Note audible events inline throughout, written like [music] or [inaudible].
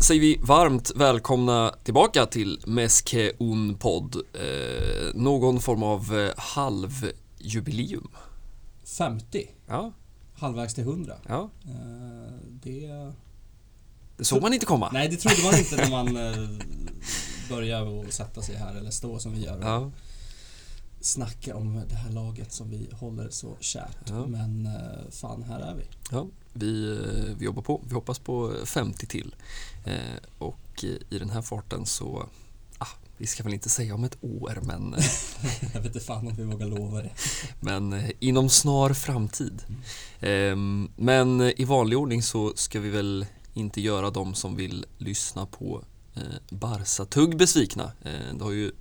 säger vi varmt välkomna tillbaka till Meske Un podd. Eh, någon form av eh, halvjubileum. 50, Ja, halvvägs till 100. ja. Eh, det... Det såg man inte komma. Nej, det trodde man inte när man eh, började och sätta sig här eller stå som vi gör och Ja, snacka om det här laget som vi håller så kärt. Ja. Men eh, fan, här är vi. ja. Vi, eh, vi jobbar på. Vi hoppas på 50 till. Eh, och i den här farten så, ah, vi ska väl inte säga om ett år, men, eh, [laughs] Jag vet inte fan om vi vågar lova det. men eh, inom snar framtid. Ehm, Men i vanlig ordning så ska vi väl inte göra de som vill lyssna på eh, Barca-tugg besvikna. Eh, det har ju,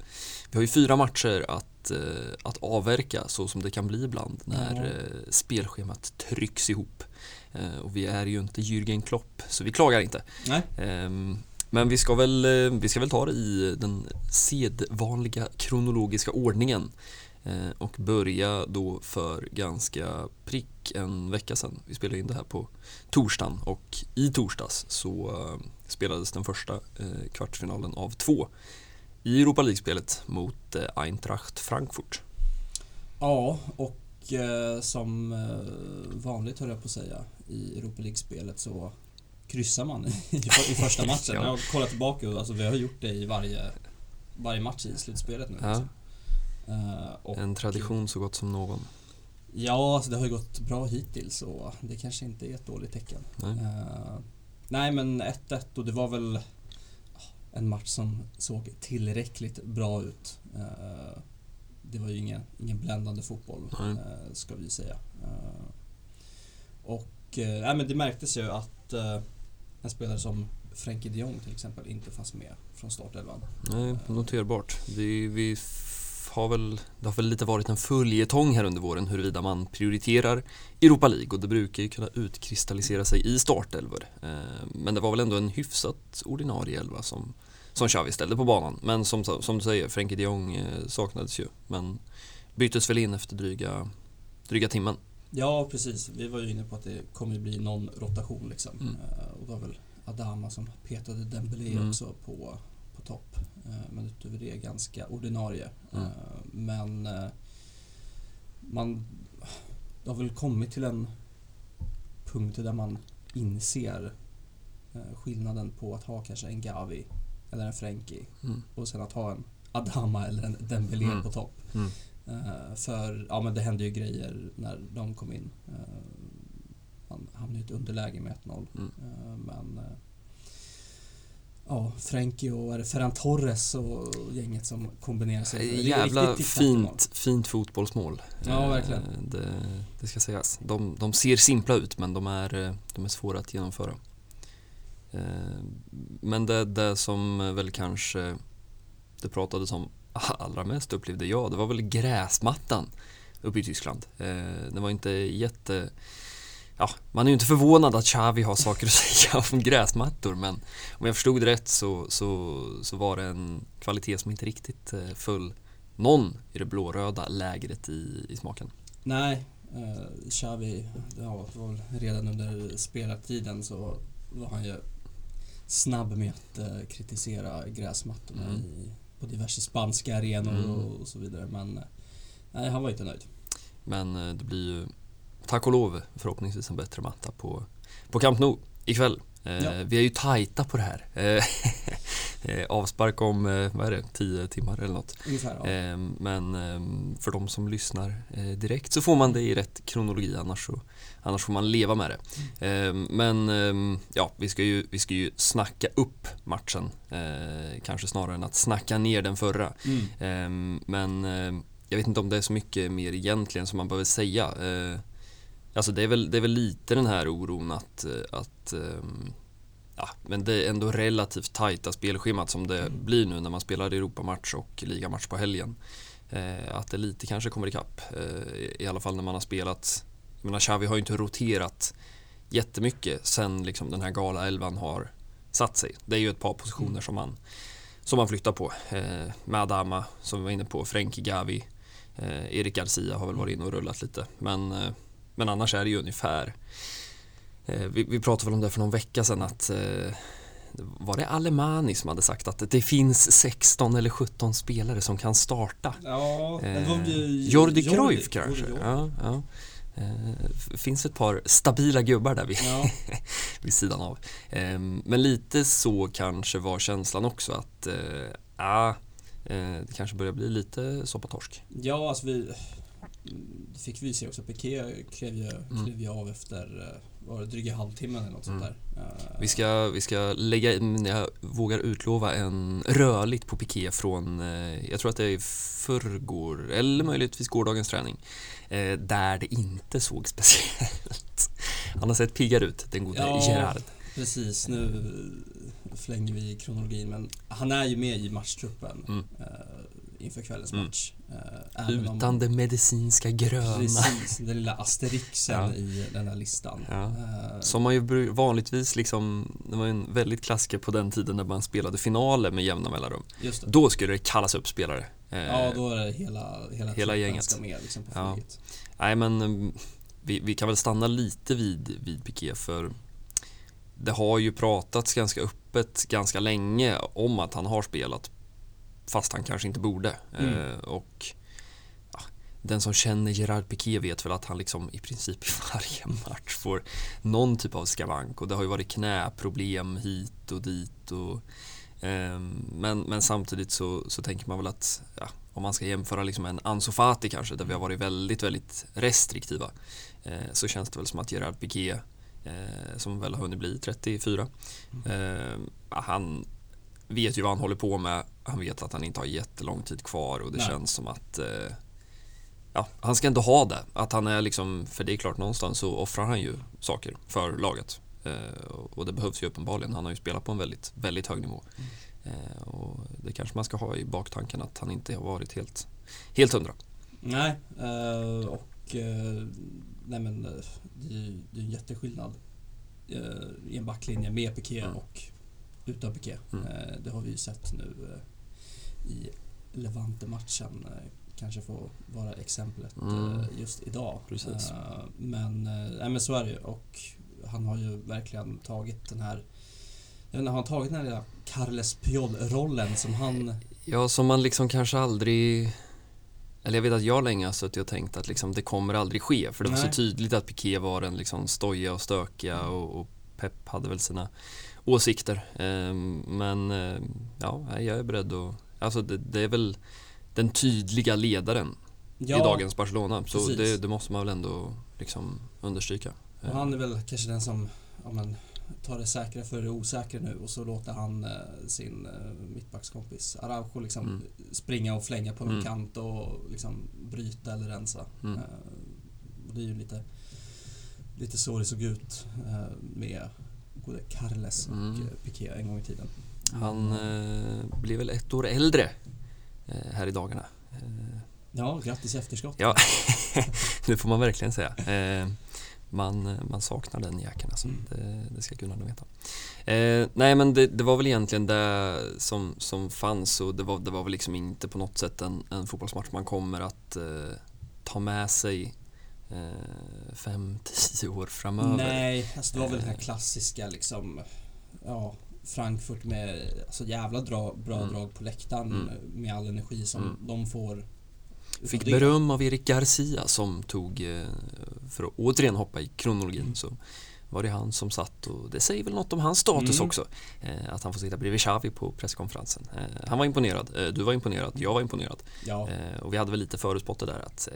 vi har ju fyra matcher att, eh, att avverka så som det kan bli ibland när eh, spelschemat trycks ihop. Eh, och vi är ju inte Jürgen Klopp så vi klagar inte. Nej, Ehm, Men vi ska, väl, eh, vi ska väl ta det i den sedvanliga kronologiska ordningen eh, och börja då för ganska prick en vecka sedan. Vi spelade in det här på torsdagen och i torsdags så spelades den första kvartsfinalen av två i Europa League-spelet mot Eintracht Frankfurt. ja och som vanligt höll jag på att säga i Europa League-spelet så kryssar man [laughs] i, i [laughs] första matchen. Ja. Jag har kollat tillbaka och alltså, vi har gjort det i varje, varje match i slutspelet nu. Ja. Liksom. Och, En tradition så gott som någon. Ja, alltså det har ju gått bra hittills och det kanske inte är ett dåligt tecken. Nej. Eh, nej men 1-1 och det var väl en match som såg tillräckligt bra ut. Eh, det var ju ingen, ingen bländande fotboll, ska vi säga. Eh, och eh, men det märktes ju att eh, en spelare som Frenkie de Jong till exempel inte fanns med från startelvan. Nej, noterbart. Vi, vi har väl, det har väl lite varit en följetong här under våren huruvida man prioriterar Europa League och det brukar ju kunna utkristallisera sig i startelvor. Eh, Men det var väl ändå en hyfsat ordinarie elva som, som Xavi ställde på banan. Men som, som du säger, Frenkie de Jong eh, saknades ju. Men byttes väl in efter dryga, dryga timmen. Ja, precis. Vi var ju inne på att det kommer bli någon rotation liksom. Mm. Eh, och det var väl Adama som petade Dembélé Mm. också på, på topp. Eh, men utöver det ganska ordinarie. Mm. Eh, men man det har väl kommit till en punkt där man inser skillnaden på att ha kanske en Gavi eller en Frenkie Mm. och sen att ha en Adama eller en Dembélé Mm. på topp. Eh, för ja, men det hände ju grejer när de kom in. Eh, man hamnade i ett underläge med 1-0. Mm. Eh, men ja, Frenkie och är det Ferran Torres och gänget som kombinerar sig. Jävla fint, fint fotbollsmål. Ja, verkligen. Det, det ska sägas. De, de ser simpla ut men de är, de är svåra att genomföra. Men det, det som väl kanske det pratades om allra mest upplevde jag, det var väl gräsmattan uppe i Tyskland. Eh, Det var inte jätte... Ja, man är ju inte förvånad att Xavi har saker att [laughs] säga om gräsmattor men om jag förstod det rätt så, så, så var det en kvalitet som inte riktigt eh, föll någon i det blåröda lägret i, i smaken. Nej, eh, Xavi, ja, redan under spelartiden så var han ju snabb med att eh, kritisera gräsmattorna Mm. i, på diverse spanska arenor Mm. och, så vidare. Men eh, nej, han var inte nöjd. Men eh, det blir ju tack och lov förhoppningsvis en bättre matta på, på Camp Nou ikväll. Eh, Ja. Vi är ju tajta på det här. [laughs] Eh, Avspark om, eh, vad är det, 10 timmar eller något. Ungefär, ja. Eh, Men eh, för de som lyssnar eh, direkt så får man det i rätt kronologi annars, så, annars får man leva med det. Eh, Men ja, vi ska, ju, vi ska ju snacka upp matchen kanske snarare än att snacka ner den förra. Mm. Ehm, Men jag vet inte om det är så mycket mer egentligen som man behöver säga. Alltså det är väl, det är väl lite den här oron att, att ehm, ja, men det är ändå relativt tajta spelschemat som det Mm. blir nu när man spelar Europamatch och ligamatch på helgen. Eh, Att det lite kanske kommer ikapp. Eh, I alla fall när man har spelat, jag menar Xavi har ju inte roterat jättemycket sen liksom den här gala elvan har satt sig. Det är ju ett par positioner Mm. som man som man flyttar på. Eh, med Adama som vi var inne på, Frenkie Gavi, eh, Erik Garcia har väl varit inne och rullat lite. Men, eh, men annars är det ju ungefär vi, vi pratade väl om det för någon vecka sedan att eh, var det Alemani som hade sagt att det finns 16 eller 17 spelare som kan starta? Ja, Eh, Jordi Cruyff kanske? Jordi. Ja, ja. Eh, finns ett par stabila gubbar där vid, Ja, [laughs] vid sidan av. Eh, men lite så kanske var känslan också att eh, ah, eh, det kanske börjar bli lite soppatorsk. ja alltså vi... Det fick vi se också. Piqué klev ju, Mm. klev ju av efter eh, var det dryga halvtimmen eller något sånt Mm. där. Eh, Vi ska, vi ska lägga in, jag vågar utlova en rörligt på piké från, eh, jag tror att det är förrgår, eller möjligtvis gårdagens träning, eh, där det inte såg speciellt. Han har sett piggare ut, den gode Ja. Gerard. Precis, nu flänger vi i kronologin men han är ju med i matchtruppen Mm. Inför kvällens Mm. match. Om- Utan det medicinska gröna. Precis, den lilla asterixen Ja. i den här listan. Ja. Eh, Som man ju vanligtvis liksom, det var ju en väldigt klassiker på den tiden när man spelade finaler med jämna mellanrum. just det. Då skulle det kallas upp spelare. Eh, Ja, då är det hela, hela, hela gänget. ska med liksom på Ja. flyget. Nej men mm, vi, vi kan väl stanna lite vid, vid Piqué för det har ju pratats ganska öppet ganska länge om att han har spelat fast han kanske inte borde. Mm. Eh, och ja, den som känner Gerard Piqué vet väl att han liksom i princip i varje match får någon typ av skavank och det har ju varit knäproblem hit och dit och ehm, men, men samtidigt så, så tänker man väl att ja, om man ska jämföra liksom en Ansu Fati kanske där vi har varit väldigt, väldigt restriktiva eh, så känns det väl som att Gerard Piqué eh, som väl har hunnit bli 34 eh, ja, han vet ju vad han håller på med han vet att han inte har jättelång tid kvar och det Nej. känns som att eh, ja, han ska ändå ha det. Att han är liksom, för det är klart någonstans så offrar han ju saker för laget. Eh, och det behövs ju uppenbarligen. Han har ju spelat på en väldigt, väldigt hög nivå. Eh, och det kanske man ska ha i baktanken att han inte har varit helt, helt hundra. Nej, eh, och eh, nej men eh, det är ju det är en jätteskillnad i en backlinje med Piqué Mm. och utan Piqué. Mm. Det har vi ju sett nu i Levante-matchen. eh, Kanske får vara exemplet Mm. eh, just idag. Precis. Eh, Men, nej, men så är det ju och han har ju verkligen tagit den här jag vet inte, har han tagit den här lilla Carles Puyol-rollen som han... Ja, som man liksom kanske aldrig eller jag vet att jag länge har suttit och tänkt att liksom, det kommer aldrig ske för det var Nej. så tydligt att Piqué var den liksom stojiga och stökiga och, och Pep hade väl sina åsikter. Ehm, men ja, jag är beredd att, alltså det, det är väl den tydliga ledaren i dagens Barcelona. Så det, det måste man väl ändå liksom understryka. Och han är väl kanske den som ja, men, tar det säkra för det osäkra nu och så låter han eh, sin eh, mittbackskompis Araujo liksom Mm. springa och flänga på en Mm. kant och liksom bryta eller rensa. Mm. Eh, och det är ju lite, lite så det såg ut eh, med både Carles och Mm. eh, Piqué en gång i tiden. Han eh, blir väl ett år äldre eh, här i dagarna. Eh, Ja, grattis i efterskott. Ja, [laughs] det får man verkligen säga. Eh, man, man saknar den jäkeln alltså. Mm. Det, det ska gudarna veta. Eh, nej men det, det var väl egentligen det som, som fanns och det var, det var väl liksom inte på något sätt en, en fotbollsmatch man kommer att eh, ta med sig fem, tio år framöver. Nej, alltså det var väl den här klassiska liksom Ja, Frankfurt med alltså jävla dra, bra Mm. drag på läktaren Mm. med all energi som Mm. de får. Fick det. beröm av Erik Garcia som tog, eh, för att återigen hoppa i kronologin, Mm. så var det han som satt och det säger väl något om hans status Mm. också. Eh, Att han får sitta bredvid Xavi på presskonferensen. Eh, Han var imponerad, du var imponerad, jag var imponerad. Ja, Och vi hade väl lite förutspått det där att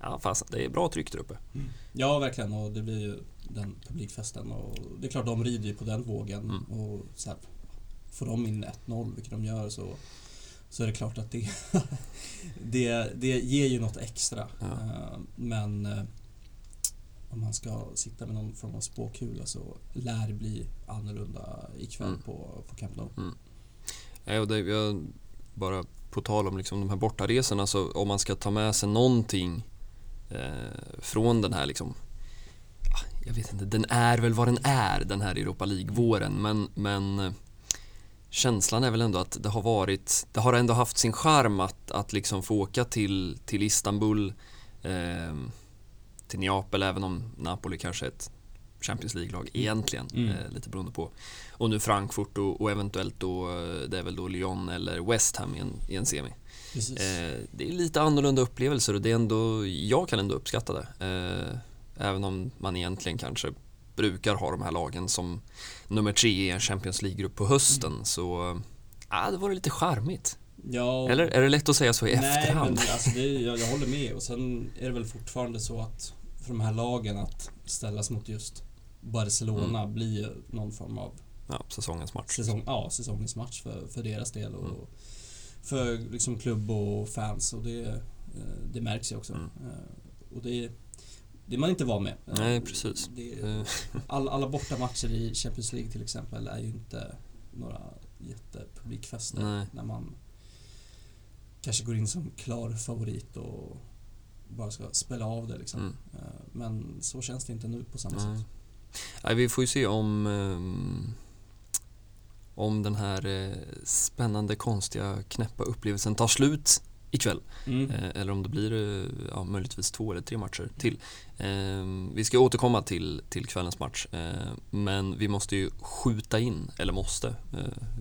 ja, fast det är bra tryck där uppe. ja, verkligen och det blir ju den publikfesten och det är klart de rider ju på den vågen Mm. och så här, får de in 1-0, vilket de gör så så är det klart att det, [laughs] det, det ger ju något extra. Ja. Eh, Men eh, om man ska sitta med någon form av spåkula så lär det bli annorlunda ikväll Mm. på, på Camp Nou. Det, jag, bara på tal om liksom de här bortaresorna, så om man ska ta med sig någonting eh, från den här liksom jag vet inte, den är väl vad den är den här Europa League-våren men, men eh, känslan är väl ändå att det har varit, det har ändå haft sin charm att, att liksom få åka till, till Istanbul, eh, till Neapel även om Napoli kanske är ett Champions League-lag egentligen, Mm. eh, lite beroende på. Och nu Frankfurt och, och eventuellt då, eh, det är väl då Lyon eller West Ham i en, i en semi. Eh, det är lite annorlunda upplevelser och det är ändå, jag kan ändå uppskatta det. Eh, även om man egentligen kanske brukar ha de här lagen som nummer tre i en Champions League-grupp på hösten Mm. så ja, det var lite charmigt. ja, Eller är det lätt att säga så i Nej, efterhand? men alltså det jag, jag håller med och sen är det väl fortfarande så att för de här lagen att ställas mot just Barcelona Mm. blir ju någon form av Ja, säsongens match. säsong, ja, säsongens match för, för deras del och Mm. för liksom klubb och fans och det, eh, det märks ju också. Mm. Eh, Och det, det är man inte van med. Nej, precis. Det, Eh, all, alla bortamatcher i Champions League till exempel är ju inte några jättepublikfester Nej. när man kanske går in som klar favorit och bara ska spela av det liksom. Mm. Eh, Men så känns det inte nu på samma Nej. sätt. Nej, vi får ju se om ehm, om den här eh, spännande, konstiga, knäppa upplevelsen tar slut ikväll. Mm. Eh, eller om det blir eh, ja, möjligtvis två eller tre matcher till. Eh, vi ska återkomma till, till kvällens match. Men vi måste ju skjuta in, eller måste.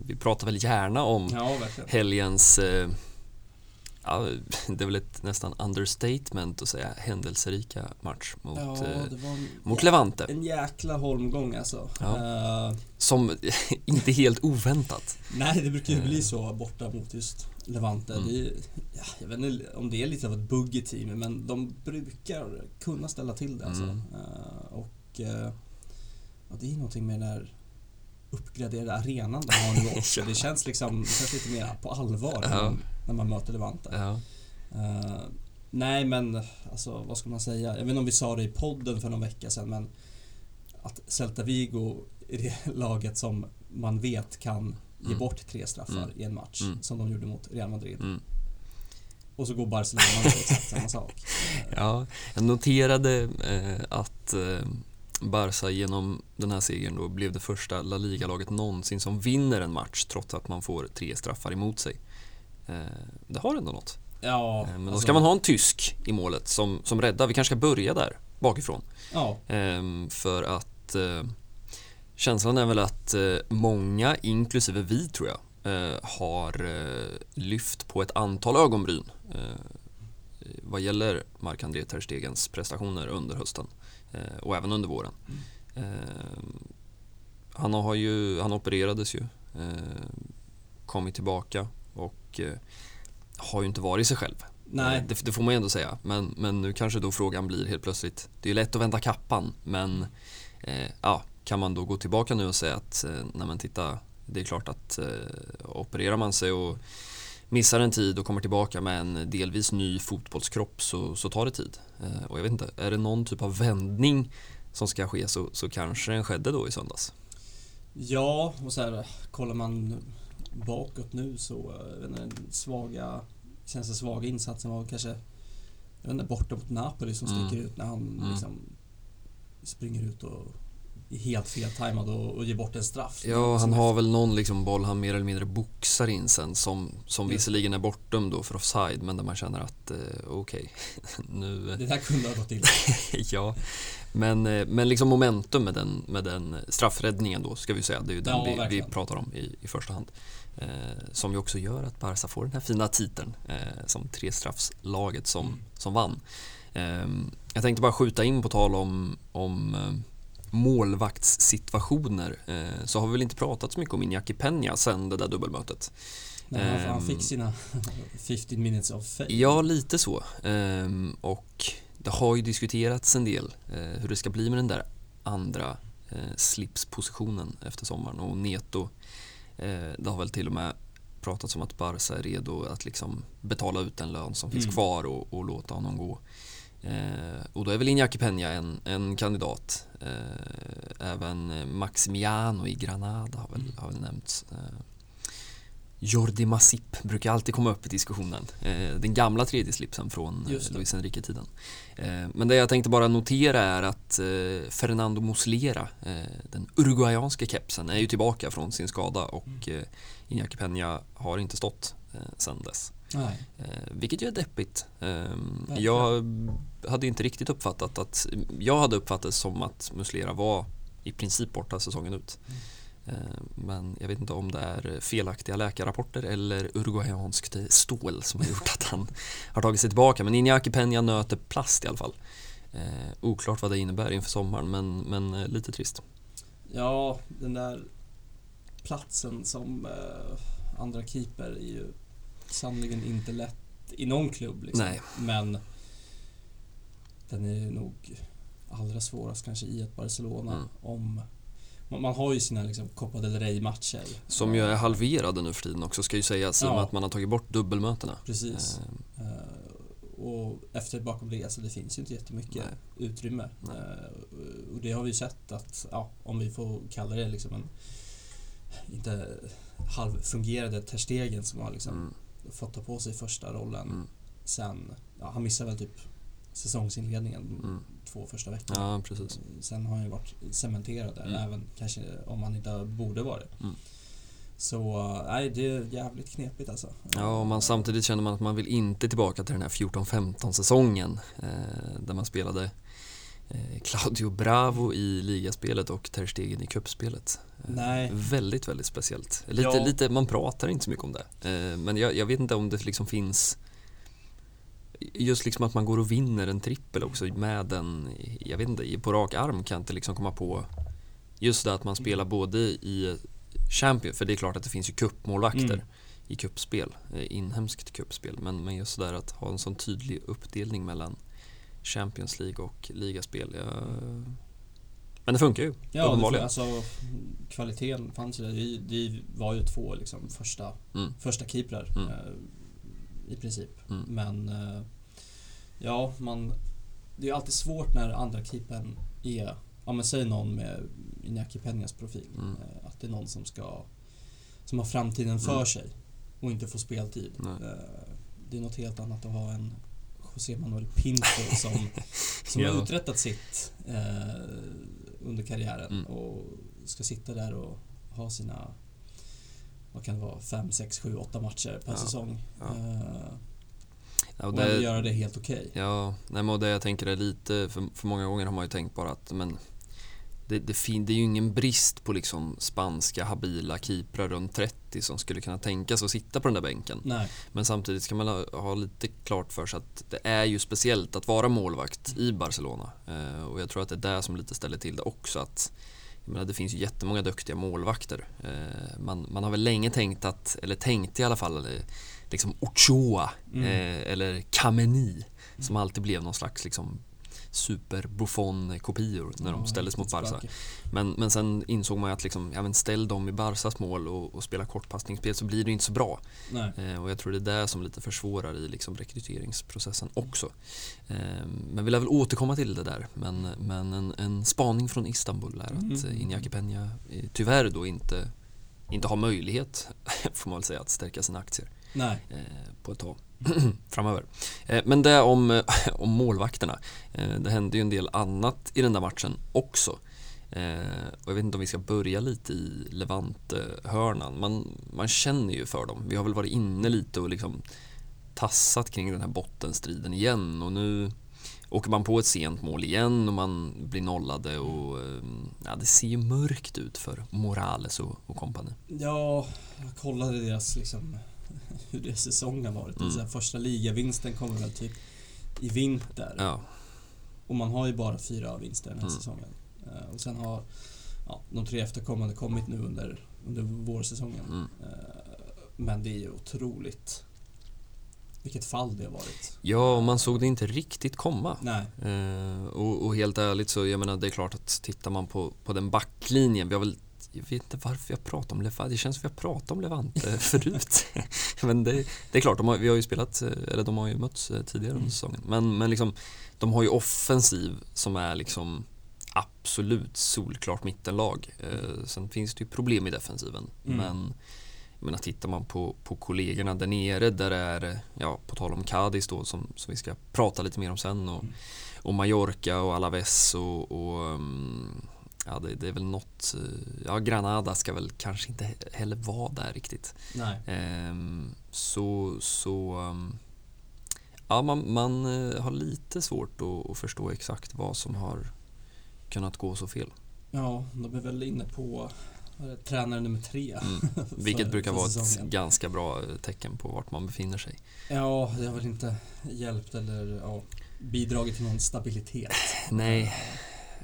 Vi pratar väl gärna om Ja, verkligen. helgens Ja, [laughs] det är väl ett nästan understatement att säga händelserika match mot, Ja, eh, en, mot Levante. en jäkla holmgång alltså. Ja. Eh, Som [laughs] inte helt oväntat. nej, det brukar ju Eh. bli så borta mot just Levante. Mm. Är, ja, jag vet inte om det är lite av ett bugg i teamet, men de brukar kunna ställa till det alltså. Mm. Eh, och eh, ja, det är någonting med den här uppgraderade arenan de har nu [laughs] också. Det känns liksom det känns lite mer på allvar när, man, när man möter Levante. Ja. Eh, nej men alltså vad ska man säga? Jag vet inte om vi sa det i podden för någon vecka sedan men att Celta Vigo är det [laughs] laget som man vet kan ge Mm. bort tre straffar Mm. i en match Mm. som de gjorde mot Real Madrid. Mm. Och så går Barcelona och exakt samma [laughs] sak. Ja, jag noterade eh, att eh, Barca genom den här segern då blev det första La Liga-laget någonsin som vinner en match trots att man får tre straffar emot sig. Eh, det har ändå något. Ja, Eh, men då alltså, ska man ha en tysk i målet som, som räddar. Vi kanske ska börja där bakifrån. Ja, Ehm, för att eh, känslan är väl att många, inklusive vi tror jag, har lyft på ett antal ögonbryn vad gäller Marc-André Ter Stegens prestationer under hösten och även under våren. Ehm, han har ju, han opererades ju, eh, kommit tillbaka och eh, har ju inte varit sig själv. nej. Eh, Det, det får man ju ändå säga. Men, men nu kanske då frågan blir helt plötsligt. Det är lätt att vända kappan men eh, ja, kan man då gå tillbaka nu och säga att eh, nej men titta, det är klart att eh, opererar man sig och missar en tid och kommer tillbaka med en delvis ny fotbollskropp så, så tar det tid. Eh, och jag vet inte, är det någon typ av vändning som ska ske så, så kanske den skedde då i söndags. Ja, och så här, kollar man bakåt nu så eh, den svaga, känns det svaga insatsen var kanske jag vet inte, borta mot Napoli som Mm. sticker ut när han Mm. liksom springer ut och helt feltajmad och, och ger bort en straff. Ja, han har väl någon liksom boll han mer eller mindre boxar in sen som, som visserligen är bortdömd då för offside men där man känner att eh, okej, [laughs] nu... Det där kunde ha gått till. [laughs] ja, men, eh, men liksom momentum med den, med den straffräddningen då ska vi säga, det är ju den Ja, vi, vi verkligen. pratar pratar om i, i första hand. Eh, som ju också gör att Barca får den här fina titeln eh, som trestraffslaget som, Mm. som vann. Eh, jag tänkte bara skjuta in på tal om, om eh, målvaktssituationer eh, så har vi väl inte pratat så mycket om Iñaki Peña sen det där dubbelmötet. Han, han Ehm. fick sina [laughs] 15 minutes of fame. Ja, lite så. Ehm, och det har ju diskuterats en del eh, hur det ska bli med den där andra eh, slipspositionen efter sommaren och Neto eh, det har väl till och med pratats om att Barca är redo att liksom betala ut den lön som finns Mm. kvar och, och låta honom gå. Eh, och då är väl Iñaki Peña en, en kandidat. Eh, även Maximiano i Granada har väl, Mm. har väl nämnts. Eh, Jordi Masip brukar alltid komma upp i diskussionen. Eh, den gamla tredje slipsen från eh. Luis Enrique-tiden. Eh, men det jag tänkte bara notera är att Fernando Muslera, den uruguayanska kepsen, är ju tillbaka från sin skada och Mm. eh, Iñaki Peña har inte stått eh, sedan dess. Nej. Eh, vilket ju är deppigt. Eh, Verkligen. jag hade inte riktigt uppfattat att, jag hade uppfattat det som att Muslera var i princip borta säsongen ut. Mm. Eh, Men jag vet inte om det är felaktiga läkarrapporter eller uruguayanskt stål som har gjort att han har tagit sig tillbaka. Men Iñaki Peña nöter plast i alla fall. Eh, oklart vad det innebär inför sommaren men, men eh, lite trist. Ja, den där platsen som eh, andra keeper är ju sannoliken inte lätt i någon klubb. Liksom. Men den är nog allra svårast kanske i ett Barcelona. Mm. Om, man, man har ju sina liksom, Copa del Rey-matcher. Som ju är halverade nu för tiden också ska ju sägas i och med att man har tagit bort dubbelmötena. Precis. Eh, Eh, och efter bakom det, så det finns ju inte jättemycket Nej. utrymme. Nej. Eh, och det har vi ju sett att, ja, om vi får kalla det liksom en inte halvfungerande Ter Stegen som har liksom Mm, fått ta på sig första rollen mm, sen, ja, han missade väl typ säsongsinledningen mm. två första veckorna. Ja, precis. Sen har han ju varit cementerad där, Mm. även kanske om han inte borde varit. Mm. Så nej, det är jävligt knepigt alltså. Ja, och man, samtidigt känner man att man vill inte tillbaka till den här 14-15 säsongen eh, där man spelade eh, Claudio Bravo i ligaspelet och Ter Stegen i cupspelet. Eh, Nej. Väldigt, väldigt speciellt. Lite, Ja. lite, man pratar inte så mycket om det. Eh, men jag, jag vet inte om det liksom finns Just liksom att man går och vinner en trippel också med en, jag vet inte, på rak arm kan jag inte liksom komma på Just det att man spelar både i Champion, för det är klart att det finns ju cupmålvakter Mm. i kuppspel, eh, inhemskt kuppspel. Men, men just där att ha en sån tydlig uppdelning mellan Champions League och ligaspel. Men det funkar ju, Ja, det alltså kvaliteten fanns ju. Vi, vi var ju två liksom första, Mm. första keeprar Mm. eh, i princip. Mm. Men eh, ja, man... Det är alltid svårt när andra keepern är, ja men säg någon med Iñaki Peñas profil. Mm. Eh, att det är någon som ska, som har framtiden för Mm. sig och inte får speltid. Eh, det är något helt annat att ha en José Manuel Pinto som, som [laughs] Ja. har uträttat sitt eh, under karriären Mm. och ska sitta där och ha sina vad kan det vara, 5, 6, 7, 8 matcher per Ja. säsong. Ja. Eh, Ja, och det, göra det helt okej. ja, nej, men det jag tänker är lite, för, för många gånger har man ju tänkt bara att men det, det, fin, det är ju ingen brist på liksom spanska habila keeprar runt 30 som skulle kunna tänka sig att sitta på den där bänken. Nej, Men samtidigt ska man ha, ha lite klart för sig att det är ju speciellt att vara målvakt i Barcelona. Eh, och jag tror att det är det som lite ställer till det också. Att, jag menar, det finns ju jättemånga duktiga målvakter. Eh, man, man har väl länge tänkt att, eller tänkt i alla fall, eh, liksom Ochoa Mm. eh, eller Kameni som alltid blev någon slags liksom super Buffon-kopior när de Ja, ställdes mot Barca. Men, men sen insåg man ju att liksom, ja, men ställ dem i Barcas mål och, och spela kortpassningsspel så blir det inte så bra. Eh, och jag tror det är det som lite försvårar i liksom rekryteringsprocessen också. Eh, men vi lär väl återkomma till det där. Men, men en, en spaning från Istanbul är att Mm. mm. Iñaki Peña eh, tyvärr då inte, inte har möjlighet, [laughs] får man väl säga, att stärka sina aktier Nej. eh, på ett tag [clears throat] framöver. Eh, men det om, eh, om målvakterna. Eh, det hände ju en del annat i den där matchen också. Och jag vet inte om vi ska börja lite i Levante-hörnan. Man, man känner ju för dem. Vi har väl varit inne lite och liksom tassat kring den här bottenstriden igen och nu åker man på ett sent mål igen och man blir nollade och ja, det ser ju mörkt ut för Morales och, och kompani. Ja, jag kollade deras liksom [laughs] hur deras säsong har varit. Mm. Så här, första ligavinsten kommer väl typ i vinter. Ja, Och man har ju bara fyra vinster den här Mm. säsongen. Eh, och sen har ja, de tre efterkommande kommit nu under, under vårsäsongen. mm. Eh, men det är ju otroligt vilket fall det har varit. ja man såg det inte riktigt komma. Nej, Eh, och, och helt ärligt så, jag menar det är klart att tittar man på, på den backlinjen, vi har väl jag vet inte varför jag pratar om Levante, det känns som vi har pratat om Levante [laughs] förut. men det, det är klart, de har, vi har ju spelat, eller de har ju mötts eh, tidigare under Mm. säsongen. Men, men liksom, de har ju offensiv som är liksom absolut solklart mittenlag. Eh, sen finns det ju problem i defensiven. Mm. Men jag menar, tittar man på, på kollegorna där nere där det är, ja på tal om Cadiz då som, som vi ska prata lite mer om sen och, Mm. och Mallorca och Alaves och, och um, ja det, det är väl något, eh, ja Granada ska väl kanske inte he- heller vara där riktigt. nej. Ehm, så, så um, ja, man, man eh, har lite svårt att, att förstå exakt vad som har kunnat gå så fel. Ja, de är väl inne på det, tränare nummer tre. Mm. [laughs] Vilket för- brukar för vara ett ganska bra eh, tecken på vart man befinner sig. Ja, det har väl inte hjälpt eller ja, bidragit till någon stabilitet. Nej,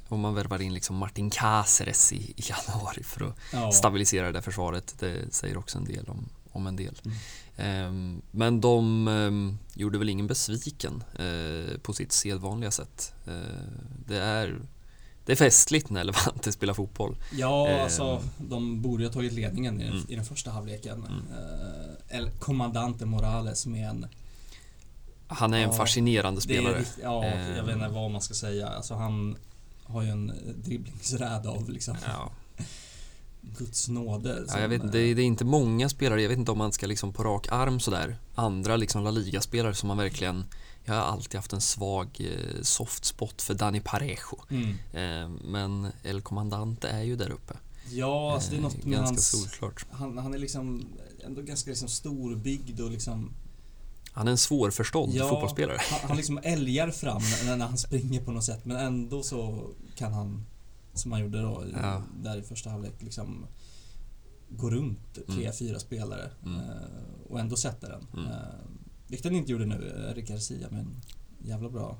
om man värvar in liksom Martin Cáceres i, i januari för att Ja, stabilisera det där försvaret. Det säger också en del om, om en del. Mm. Ehm, men de ehm, gjorde väl ingen besviken eh, på sitt sedvanliga sätt. Eh, det, är, det är festligt när Levante [laughs] spelar fotboll. ja Ehm. alltså de borde ha tagit ledningen i, den- Mm. i den första halvleken. Mm. Eh, El Comandante Morales med en... Han är en Ja, fascinerande är, spelare. rikt- ja, jag vet inte vad man ska säga. Alltså han har ju en dribblingsräd av liksom Ja. [laughs] Guds nåde. Ja, jag vet, inte, det, är, det är inte många spelare, jag vet inte om man ska liksom på rak arm sådär, andra liksom La Liga-spelare som man verkligen, jag har alltid haft en svag eh, soft spot för Dani Parejo. Mm. Eh, men El Comandante är ju där uppe. Ja, alltså det är något Eh, med Ganska hans... solklart. Han, han är liksom ändå ganska liksom storbyggd och liksom Han är en svårförstådd Ja. fotbollsspelare. han, han liksom älgar fram när, när han springer på något sätt men ändå så kan han som han gjorde då Ja. där i första halvlek liksom gå runt tre, Mm. fyra spelare Mm. eh, och ändå sätta den. Mm. Eh, vilket han inte gjorde nu, Erik Garcia med en jävla bra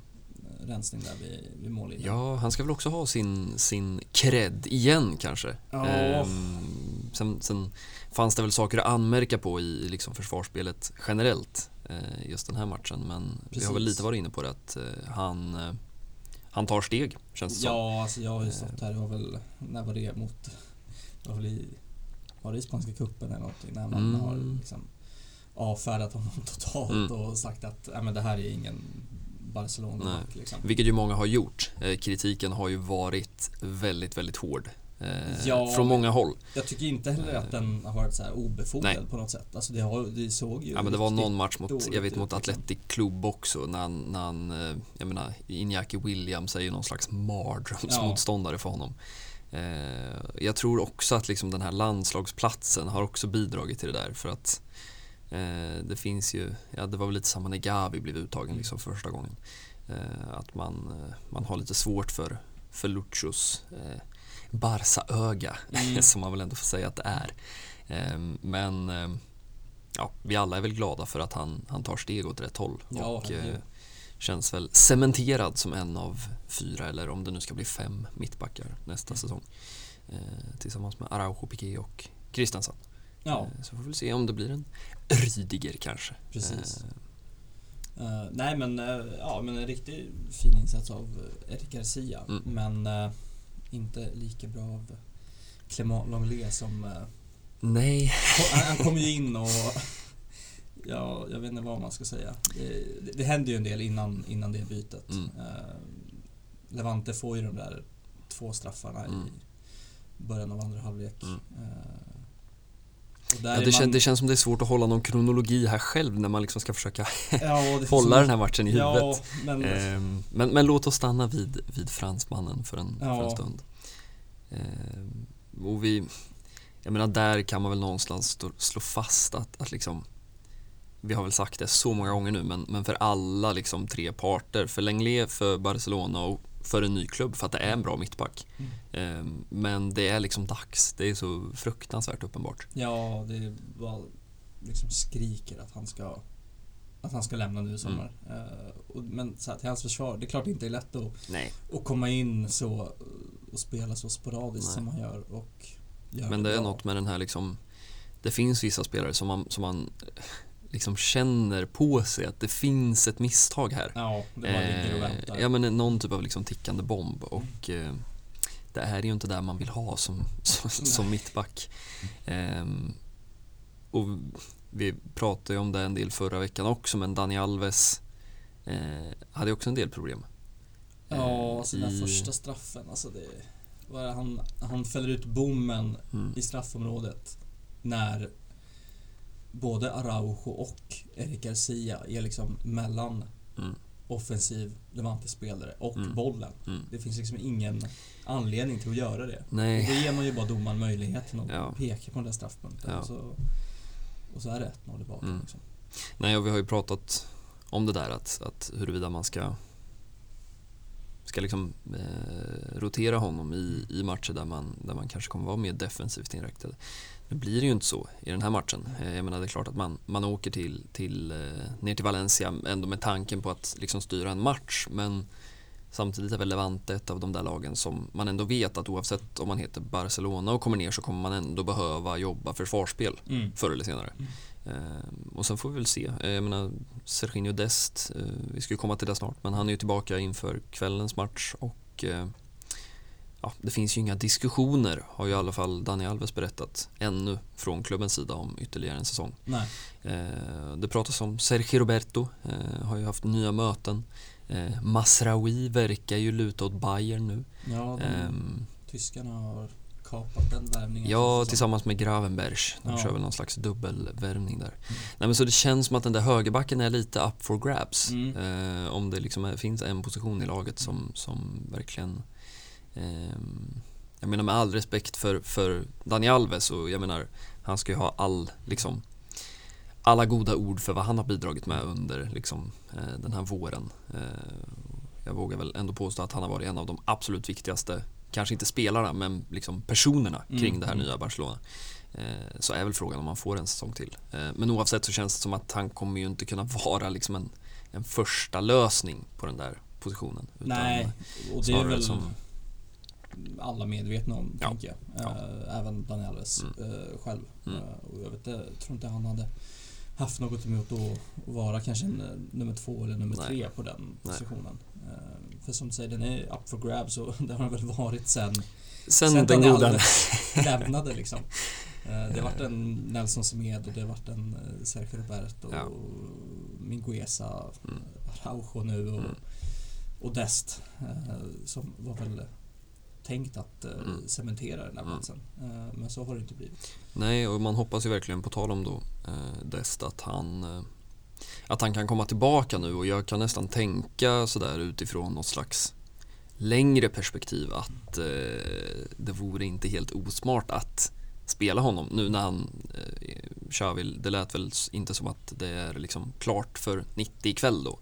eh, rensning där vid, vid mållinjen. Ja, han ska väl också ha sin, sin cred igen kanske. Ja. Ehm, sen, sen fanns det väl saker att anmärka på i liksom försvarsspelet generellt eh, just den här matchen. Men vi har väl Precis. lite varit inne på det att eh, han, eh, han tar steg känns det som. Ja, alltså jag har ju Eh. stått här, det var väl, när var det mot, var väl i, var det i Spanska cupen eller någonting, när man Mm. har liksom avfärdat honom [laughs] totalt Mm. och sagt att nej, men det här är ingen barcelona liksom. Vilket ju många har gjort. Eh, kritiken har ju varit väldigt, väldigt hård. Eh, Ja, från många håll. Jag tycker inte heller att den har varit så här obefogad Nej. på något sätt. Alltså det, har, det såg ju Ja men det var någon match mot, jag vet mot liksom. Athletic Club också när han, när han eh, jag menar Iñaki Williams är ju någon slags mardrömsmotståndare för honom. Eh, jag tror också att liksom den här landslagsplatsen har också bidragit till det där för att eh, det finns ju, ja det var väl lite samma när Gavi blev uttagen liksom för första gången. Eh, att man, eh, man har lite svårt för, för Luchos Barca-öga Mm. [laughs] som man väl ändå får säga att det är. Eh, men eh, ja, vi alla är väl glada för att han, han tar steg åt rätt håll Ja, och eh, känns väl cementerad som en av fyra eller om det nu ska bli fem mittbackar nästa Mm. säsong. Eh, tillsammans med Araujo, Piqué och Christensen. Ja, Eh, så får vi se om det blir en Rydiger kanske. precis. Eh, nej men, eh, ja men en riktigt fin insats av Eric Garcia. Mm. Men eh, inte lika bra av Clément Lenglet som... eh, nej, han, han kom ju in och... [laughs] Ja, jag vet inte vad man ska säga. Det, det, det hände ju en del innan, innan det bytet. Mm. Eh, Levante får ju de där två straffarna Mm. i början av andra halvlek. Mm. Ja, det, kän, det känns som det är svårt att hålla någon kronologi här själv när man liksom ska försöka ja, [laughs] hålla den här matchen i huvudet. Ja, men... Ehm, men, men låt oss stanna vid, vid fransmannen för en, för en stund. Ehm, och vi, jag menar där kan man väl någonstans stå, slå fast att, att liksom vi har väl sagt det så många gånger nu men, men för alla liksom tre parter, för Lenglet, för Barcelona och för en ny klubb för att det är en bra mittback. Mm. Ehm, men det är liksom dags, det är så fruktansvärt uppenbart. Ja, det bara liksom skriker att han ska att han ska lämna nu i sommar. Mm. Eh, men så här, till hans försvar, det är klart det inte är lätt att, Nej. att komma in så och spela så sporadiskt Nej. som han gör och gör Men det är bra. något med den här liksom Det finns vissa spelare som man, som man liksom känner på sig att det finns ett misstag här. Ja, det bara ligger och väntar. ja men någon typ av liksom tickande bomb och eh, det här är ju inte där man vill ha som, som, som mittback. Ehm, och vi pratade ju om det en del förra veckan också men Dani Alves eh, hade också en del problem. ja, Eh, alltså den i- första straffen, alltså det vad är det, han, han fäller ut bommen Mm, i straffområdet när både Araujo och Eric Garcia är liksom mellan mm, offensiv Levante-spelare och Mm. bollen. mm. Det finns liksom ingen anledning till att göra det. Och Nej. då ger man ju bara domaren möjligheten att Ja. peka på den där straffpunkten. Ja. Och, så, och så är det 1-0 tillbaka. Mm. Liksom. Nej, och vi har ju pratat om det där att, att huruvida man ska ska liksom eh, rotera honom i, i matcher där man, där man kanske kommer vara mer defensivt inriktad. Nu blir det ju inte så i den här matchen. Eh, jag menar det är klart att man, man åker till, till, eh, ner till Valencia ändå med tanken på att liksom styra en match men Samtidigt är väl Levante ett av de där lagen som man ändå vet att oavsett om man heter Barcelona och kommer ner så kommer man ändå behöva jobba försvarsspel mm. förr eller senare. Ehm, och sen får vi väl se. Eh, jag menar, Serginho Dest, eh, vi ska ju komma till det snart, men han är ju tillbaka inför kvällens match och eh, ja, det finns ju inga diskussioner, har ju i alla fall Dani Alves berättat, ännu från klubbens sida om ytterligare en säsong. Nej. Det pratas om Sergio Roberto, har ju haft nya möten. Masraoui verkar ju luta åt Bayern nu. Ja, de, um, tyskarna har kapat den värvningen. Ja, tillsammans med Gravenbergs. De ja. kör väl någon slags dubbelvärvning där. Mm. Nej, men så det känns som att den där högerbacken är lite up for grabs. Mm. Eh, om det liksom är, finns en position i laget som, som verkligen eh, jag menar med all respekt för, för Dani Alves och jag menar han ska ju ha all liksom alla goda ord för vad han har bidragit med under liksom, eh, den här våren. Eh, jag vågar väl ändå påstå att han har varit en av de absolut viktigaste kanske inte spelarna, men liksom personerna kring mm. det här mm. nya Barcelona. Eh, så är väl frågan om man får en säsong till. Eh, men oavsett så känns det som att han kommer ju inte kunna [laughs] vara liksom en, en första lösning på den där positionen. Nej, och det är väl som... alla medvetna om, ja. tänker jag. Ja. Eh, även Daniel Alves mm. själv. Mm. Och jag, vet, jag tror inte han hade haft något emot att vara kanske nummer två eller nummer Nej. tre på den positionen. Nej. För som du säger, den är up for grabs och [laughs] det har den väl varit sen Sen, sen den goda [laughs] lämnade liksom. Eh, det har varit en Nelson Semedo, det har varit en eh, Sergio Roberto, ja. Mingueza, mm. Araujo nu och, mm. och Dest. Eh, som var väl tänkt att mm. cementera den här mm. platsen. Men så har det inte blivit. Nej, och man hoppas ju verkligen, på tal om då Dest, att han att han kan komma tillbaka nu och jag kan nästan tänka sådär utifrån något slags längre perspektiv att eh, det vore inte helt osmart att spela honom nu när han eh, Xavi, det lät väl inte som att det är liksom klart för 90 ikväll då.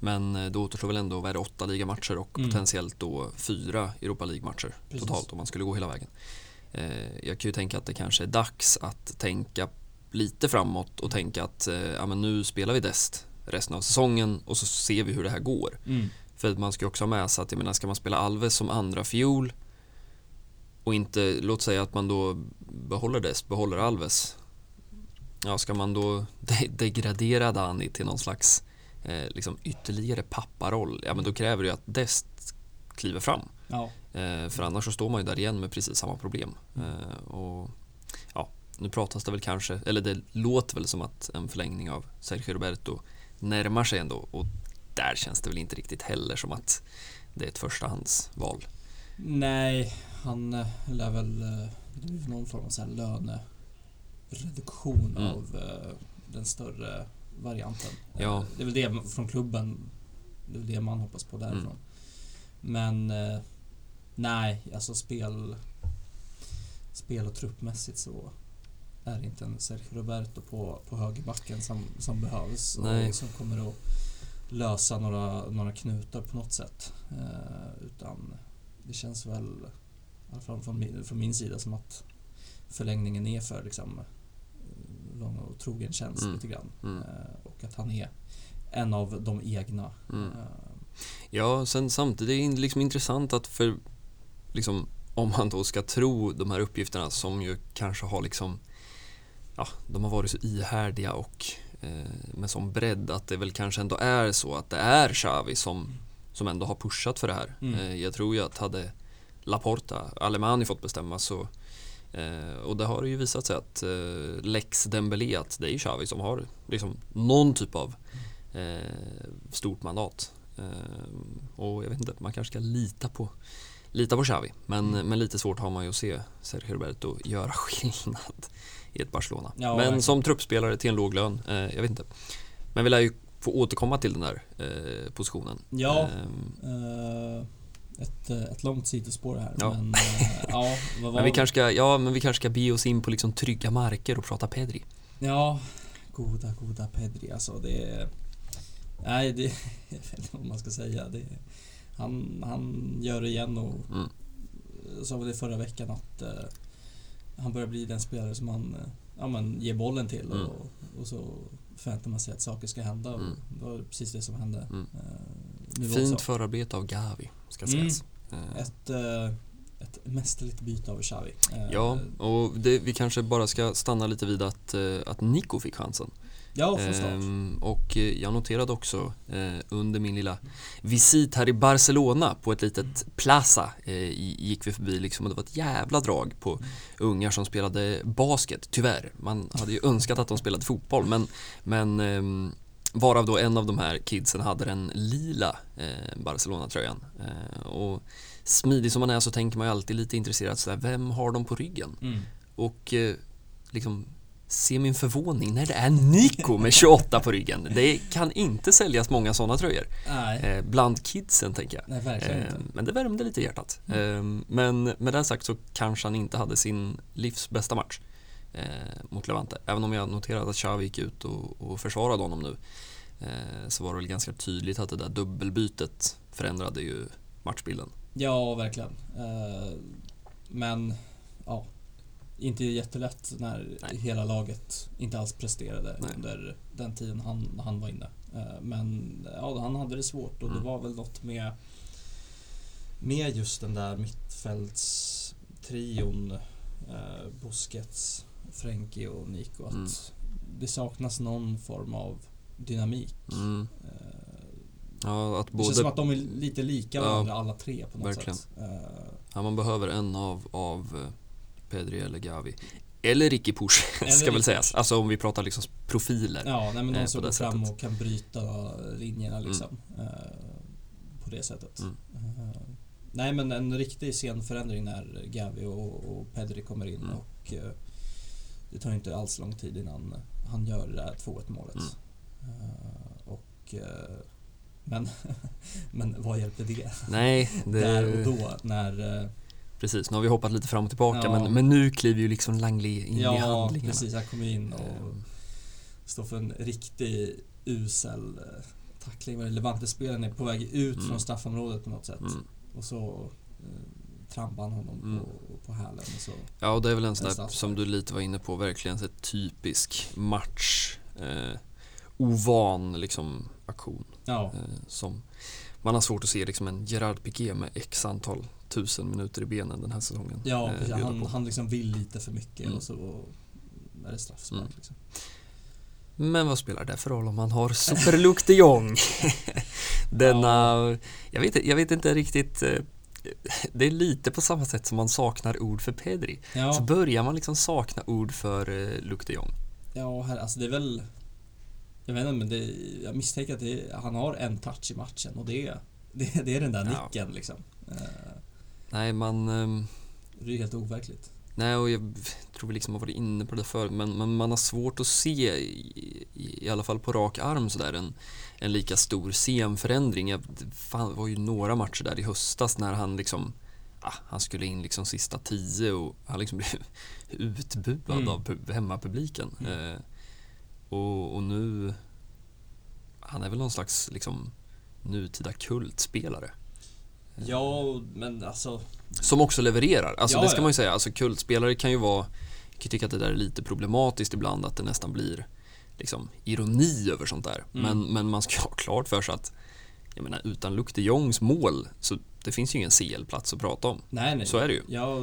Men eh, då återstår väl ändå, vad är det, åtta ligamatcher och mm. potentiellt då fyra Europa League-matcher totalt om man skulle gå hela vägen. Eh, jag kan ju tänka att det kanske är dags att tänka lite framåt och tänka att eh, ja, men nu spelar vi Dest resten av säsongen och så ser vi hur det här går. Mm. För man ska också ha med sig att, jag menar, ska man spela Alves som andra fiol och inte, låt säga att man då behåller Dest, behåller Alves. Ja, ska man då [laughs] de degradera Dani till någon slags eh, liksom ytterligare papparoll, ja men då kräver det ju att Dest kliver fram. Ja. Eh, för annars så står man ju där igen med precis samma problem. Eh, och nu pratas det väl kanske, eller det låter väl som att en förlängning av Sergio Roberto närmar sig ändå och där känns det väl inte riktigt heller som att det är ett förstahandsval. Nej, han eh, lär väl eh, någon form av så här lönereduktion mm. av eh, den större varianten. Ja. Det är väl det från klubben, det är väl det man hoppas på därifrån. Mm. Men nej, alltså spel, spel och truppmässigt så är inte en Sergio Roberto på, på högerbacken som, som behövs Nej. och som kommer att lösa några, några knutar på något sätt. Eh, utan det känns väl, i alla fall från min, från min sida, som att förlängningen är för liksom, lång och trogen tjänst mm. lite grann. Mm. Eh, och att han är en av de egna. Mm. Eh. Ja, sen samtidigt är det liksom intressant att för liksom, om man då ska tro de här uppgifterna som ju kanske har liksom ja, de har varit så ihärdiga och eh, med sån bredd att det väl kanske ändå är så att det är Xavi som, som ändå har pushat för det här. Mm. Eh, jag tror ju att hade Laporta, Alemani fått bestämma så eh, och det har ju visat sig att eh, Lex Dembélé, att det är Xavi som har liksom någon typ av eh, stort mandat. Eh, och jag vet inte, man kanske ska lita på lita på Xavi. Men, mm. men lite svårt har man ju att se Sergio Roberto göra [laughs] skillnad i ett Barcelona. Ja, men som truppspelare till en låg lön, eh, jag vet inte. Men vi lär ju få återkomma till den där eh, positionen. Ja. Um, ett, eh, ett långt sidospår här. Ja. Men, äh, [laughs] ja, vad var men vi kanske ska, ja, men vi kanske ska be oss in på liksom trygga marker och prata Pedri. Ja, goda, goda Pedri. Alltså det, Nej, det... [laughs] Jag vet inte vad man ska säga. Det, han, han gör det igen och Mm. sa det förra veckan att eh, han börjar bli den spelare som man eh, ja, men, ger bollen till Mm. och, och så förväntar man sig att saker ska hända och Mm. det var precis det som hände. Mm. Nu Fint förarbete av Gavi, ska Mm. sägas. Eh, Ett, eh, ett mästerligt byte av Xavi. Ja, och det, vi kanske bara ska stanna lite vid att, att Nico fick chansen. Ja. Ehm, och eh, jag noterade också eh, under min lilla visit här i Barcelona på ett litet plaza eh, gick vi förbi liksom och det var ett jävla drag på ungar som spelade basket, tyvärr. Man hade ju önskat att de spelade fotboll men, men ehm, varav då en av de här kidsen hade den lila eh, Barcelona-tröjan. Eh, och smidig som man är så tänker man ju alltid lite intresserat sådär, vem har de på ryggen? Mm. Och eh, liksom se min förvåning när det är Nico med 28 på ryggen. Det kan inte säljas många sådana tröjor. Eh, bland kidsen tänker jag. nej, Eh, men det värmde lite i hjärtat. Eh, men med det sagt så kanske han inte hade sin livs bästa match eh, mot Levante. Även om jag noterade att Xavi gick ut och, och försvarade honom nu eh, så var det väl ganska tydligt att det där dubbelbytet förändrade ju matchbilden. Ja, verkligen. Eh, men. Inte jättelätt när Nej. hela laget inte alls presterade Nej. under den tiden han, han var inne. Eh, men ja, han hade det svårt och Mm. det var väl något med med just den där mittfältstrion eh, Busquets, Frenkie och Nico att Mm. det saknas någon form av dynamik. Mm. Eh, Ja, att det känns både som att de är lite lika Ja, varandra alla tre på något verkligen. sätt. Eh, Ja, man behöver en av, av eh, Pedri eller Gavi. Eller Ricky Push, [laughs] Eller ska väl sägas. Alltså om vi pratar liksom profiler. Ja, nej, men eh, de på som går fram och kan bryta linjerna liksom. Eh, på det sättet. Mm. Eh, nej, men en riktig scenförändring när Gavi och, och Pedri kommer in Mm. och eh, det tar inte alls lång tid innan han gör det där 2-1 målet. Mm. Eh, och, eh, men, [laughs] men vad hjälpte det? Nej, [laughs] det, Där och då när... precis. Nu har vi hoppat lite fram och tillbaka Ja. men, men nu kliver ju liksom Langley in i ja, handlingarna. precis. Han kommer in och Ehm, står för en riktig usel eh, tackling. Levante-spelaren är på väg ut Mm. från straffområdet på något sätt. Mm. Och så eh, trampar han honom Mm. på, på hälen. Och så. Ja, och det är väl en sån där, som du lite var inne på, verkligen så typisk match. Eh, ovan liksom aktion. Ja, Eh, som man har svårt att se liksom en Gerard Piqué med x antal tusen minuter i benen den här säsongen. ja eh, precis. han, han liksom vill lite för mycket Mm. och så är det straffspark. Mm. Liksom. Men vad spelar det för roll om man har Superluc de Jong? [laughs] Denna, jag, vet, jag vet inte riktigt. eh, Det är lite på samma sätt som man saknar ord för Pedri. Så Ja, börjar man liksom sakna ord för eh, Luc de Jong. ja här, alltså det är väl... Jag vet inte, men det, jag misstänker att det, han har en touch i matchen och det, det, det är den där Ja. nicken liksom. Nej, man... ehm, Det är helt overkligt. Nej, och jag tror vi liksom har varit inne på det förut, men, men man har svårt att se, i, i, alla fall på rak arm sådär, en, en lika stor scenförändring. Jag, fan, det var ju några matcher där i höstas när han liksom, ah, han skulle in liksom sista tio och han liksom [laughs] blev utbuad Mm. av pu- hemmapubliken. Mm. Eh, och, och nu, han är väl någon slags liksom nutida kultspelare. Ja, men alltså... Som också levererar. Alltså Ja, det ska man ju säga. Alltså kultspelare kan ju vara, jag kan tycka att det där är lite problematiskt ibland att det nästan blir liksom ironi över sånt där. Mm. Men, men man ska ha klart för sig att jag menar utan Luc de Jongs mål så det finns ju ingen CL-plats att prata om. Nej, nej. Så är det ju. Ja,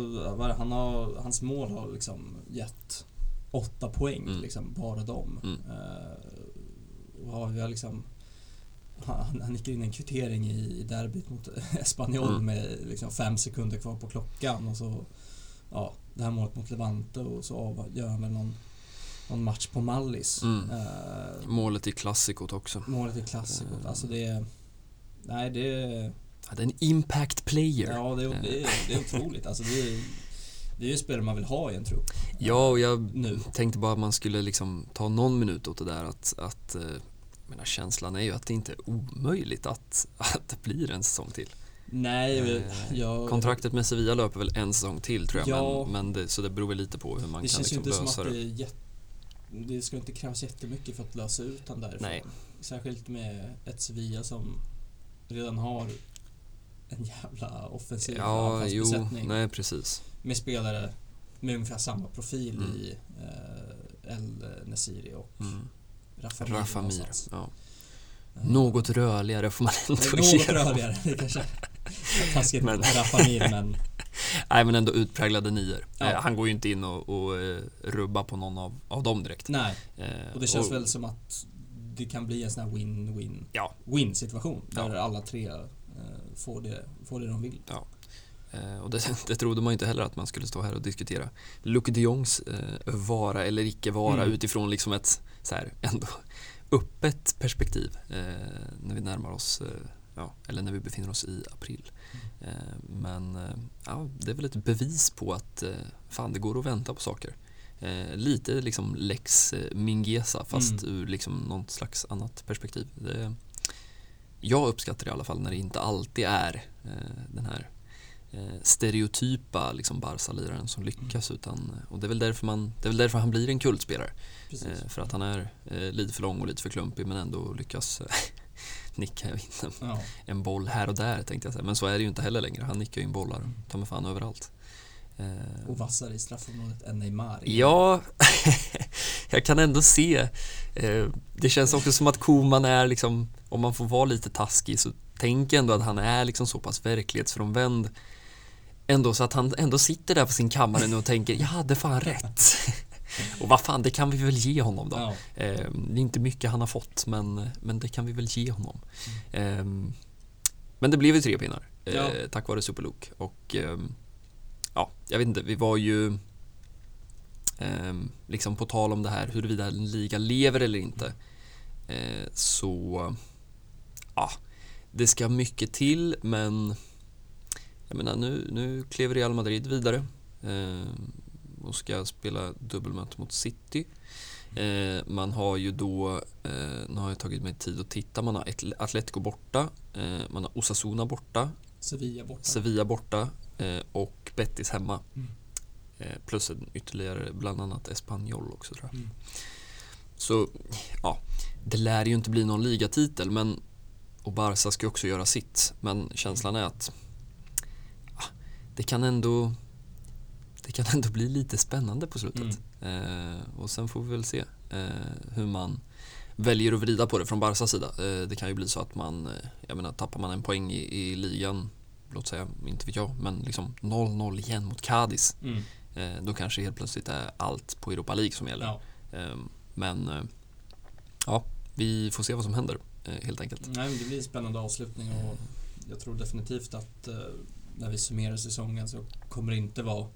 han har, hans mål har liksom gett åtta poäng, Mm. liksom, bara dem. Mm. Uh, och har vi har liksom... Han, han gick in en kvittering i, i derbyt mot [laughs] Espanyol Mm. med liksom fem sekunder kvar på klockan och så... Ja, det här målet mot Levante och så avgör han väl någon, någon match på Mallis. Mm. Eh, Målet i klassikot också. målet i klassikot. Mm. Alltså det. Nej, det. Ja, det är en impact player. Ja, det är, det är, det är otroligt. Alltså det är, det är ju spelare man vill ha i en trupp. Ja, och jag Nu. tänkte bara att man skulle liksom ta någon minut åt det där att, att eh, menar, känslan är ju att det inte är omöjligt att, att det blir en säsong till. Nej, Eh, jag... Kontraktet med Sevilla löper väl en säsong till tror jag, Ja. men, men det, så det beror väl lite på hur man Det kan känns ju liksom inte som lösa att det. det är jätte... det ska inte krävas jättemycket för att lösa ut han därifrån. Nej. Särskilt med ett Sevilla som redan har en jävla offensiv Ja, jo, nej precis. med spelare med ungefär samma profil Mm. i eh, El Nesiri och Mm. Rafa Mir Rafa Mir, någonstans. ja. Något rörligare får man ändå [laughs] Något ge dem. rörligare, det kanske [laughs] taskigt Men- mot Rafa Mir men [laughs] Nej men ändå utpräglade nior. Ja. Eh, Han går ju inte in och, och eh, rubba på någon av, av dem direkt. nej. Eh, Och det känns väl som att det kan bli en sån här win-win Ja. win situation där Ja. alla tre får, det, får det de vill. Eh, Och det, det trodde man inte heller att man skulle stå här och diskutera Luke de Jongs vara eller icke vara Mm. utifrån liksom ett så här, ändå [laughs] öppet perspektiv eh, när vi närmar oss, eh, ja, eller när vi befinner oss i april. Mm. Eh, men eh, ja, det är väl ett bevis på att eh, fan det går att vänta på saker. Eh, lite liksom lex Mingesa fast Mm. ur liksom något slags annat perspektiv. Det, jag uppskattar det i alla fall när det inte alltid är den här stereotypa liksom Barca-liraren som lyckas utan, och det är väl därför, man, det är väl därför han blir en kultspelare. Eh, för att han är eh, lite för lång och lite för klumpig men ändå lyckas eh, [laughs] nicka in en, ja. en boll här och där tänkte jag säga. Men så är det ju inte heller längre. Han nickar ju in bollar, ta mig fan överallt. Eh, Och vassare i straffområdet än Neymar. Ja, [laughs] jag kan ändå se. Eh, det känns också som att Koman är liksom, om man får vara lite taskig så tänker jag ändå att han är liksom så pass verklighetsfrånvänd. Ändå så att han ändå sitter där på sin kammare nu och tänker, jag hade fan rätt. [laughs] och vad fan, det kan vi väl ge honom då. Ja. Eh, det är inte mycket han har fått, men, men det kan vi väl ge honom. Eh, men det blev ju tre pinnar, eh, Ja. tack vare Superlook. Och ehm, ja, jag vet inte, vi var ju ehm, liksom på tal om det här huruvida en liga lever eller inte. Eh, så ja, det ska mycket till, men jag menar nu, nu klev Real Madrid vidare eh, och ska spela dubbelmöte mot City. Eh, man har ju då, eh, nu har jag tagit mig tid att titta, man har Atl- Atletico borta, eh, man har Osasuna borta, Sevilla borta. Sevilla borta eh, och Betis hemma. Mm. Eh, plus en ytterligare, bland annat Espanyol också tror jag. Mm. Så ja, det lär ju inte bli någon ligatitel men och Barca ska också göra sitt. Men känslan är att det kan ändå det kan [laughs] ändå bli lite spännande på slutet. Eh, och sen får vi väl se eh, hur man väljer att vrida på det från Barcas sida. Eh, det kan ju bli så att man, eh, jag menar tappar man en poäng i, i ligan, låt säga, inte vet jag, men liksom 0-0 igen mot Cadiz. Mm. Eh, då kanske helt plötsligt är allt på Europa League som gäller. Ja. Eh, men eh, ja, vi får se vad som händer helt enkelt. Nej, men det blir en spännande avslutning och jag tror definitivt att när vi summerar säsongen så kommer det inte vara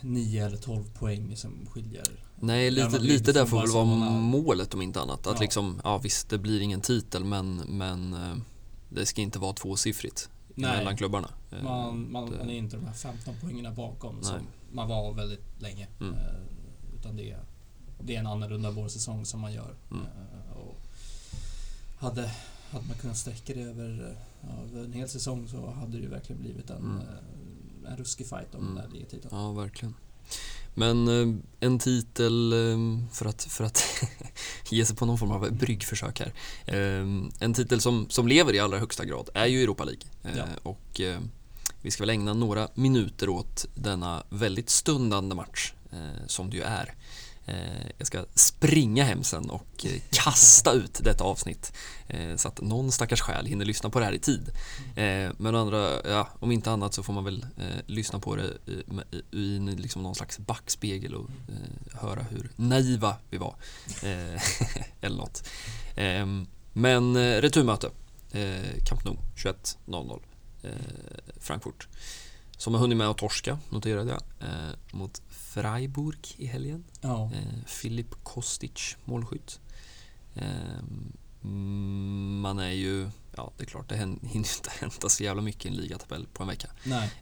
9 eller 12 poäng som skiljer. Nej, lite, lite där får väl vara målet om inte annat. Att Ja. liksom, ja visst det blir ingen titel men, men eh, det ska inte vara tvåsiffrigt Nej. mellan klubbarna. Eh, Man, man, det- man är inte de här 15 poängen bakom Nej. som man var väldigt länge. Mm. Eh, utan det det är en annorlunda vårsäsong som man gör. Mm. Och hade, hade man kunnat sträcka det över, över en hel säsong så hade det ju verkligen blivit en, Mm. eh, en ruskig fight om Mm. den där ligatiteln. Ja, verkligen. Men eh, en titel, eh, för att, för att [laughs] ge sig på någon form av bryggförsök här. En titel som, som lever i allra högsta grad är ju Europa League. Ja. Och vi ska väl ägna några minuter åt denna väldigt stundande match som det ju är. Eh, jag ska springa hem sen och eh, kasta ut detta avsnitt eh, så att någon stackars själ hinner lyssna på det här i tid. Men andra, ja, om inte annat så får man väl lyssna på det i, i, liksom någon slags backspegel och höra hur naiva vi var. [laughs] Eller något. Ehm, men returmöte, Camp Nou 21.00 Frankfurt. Som har hunnit med att torska, noterade jag, mot Freiburg i helgen. Ja. Eh, Filip Kostic, målskytt. Eh, man är ju, ja det är klart, det [laughs] hinner inte hända så jävla mycket i en ligatabell på en vecka.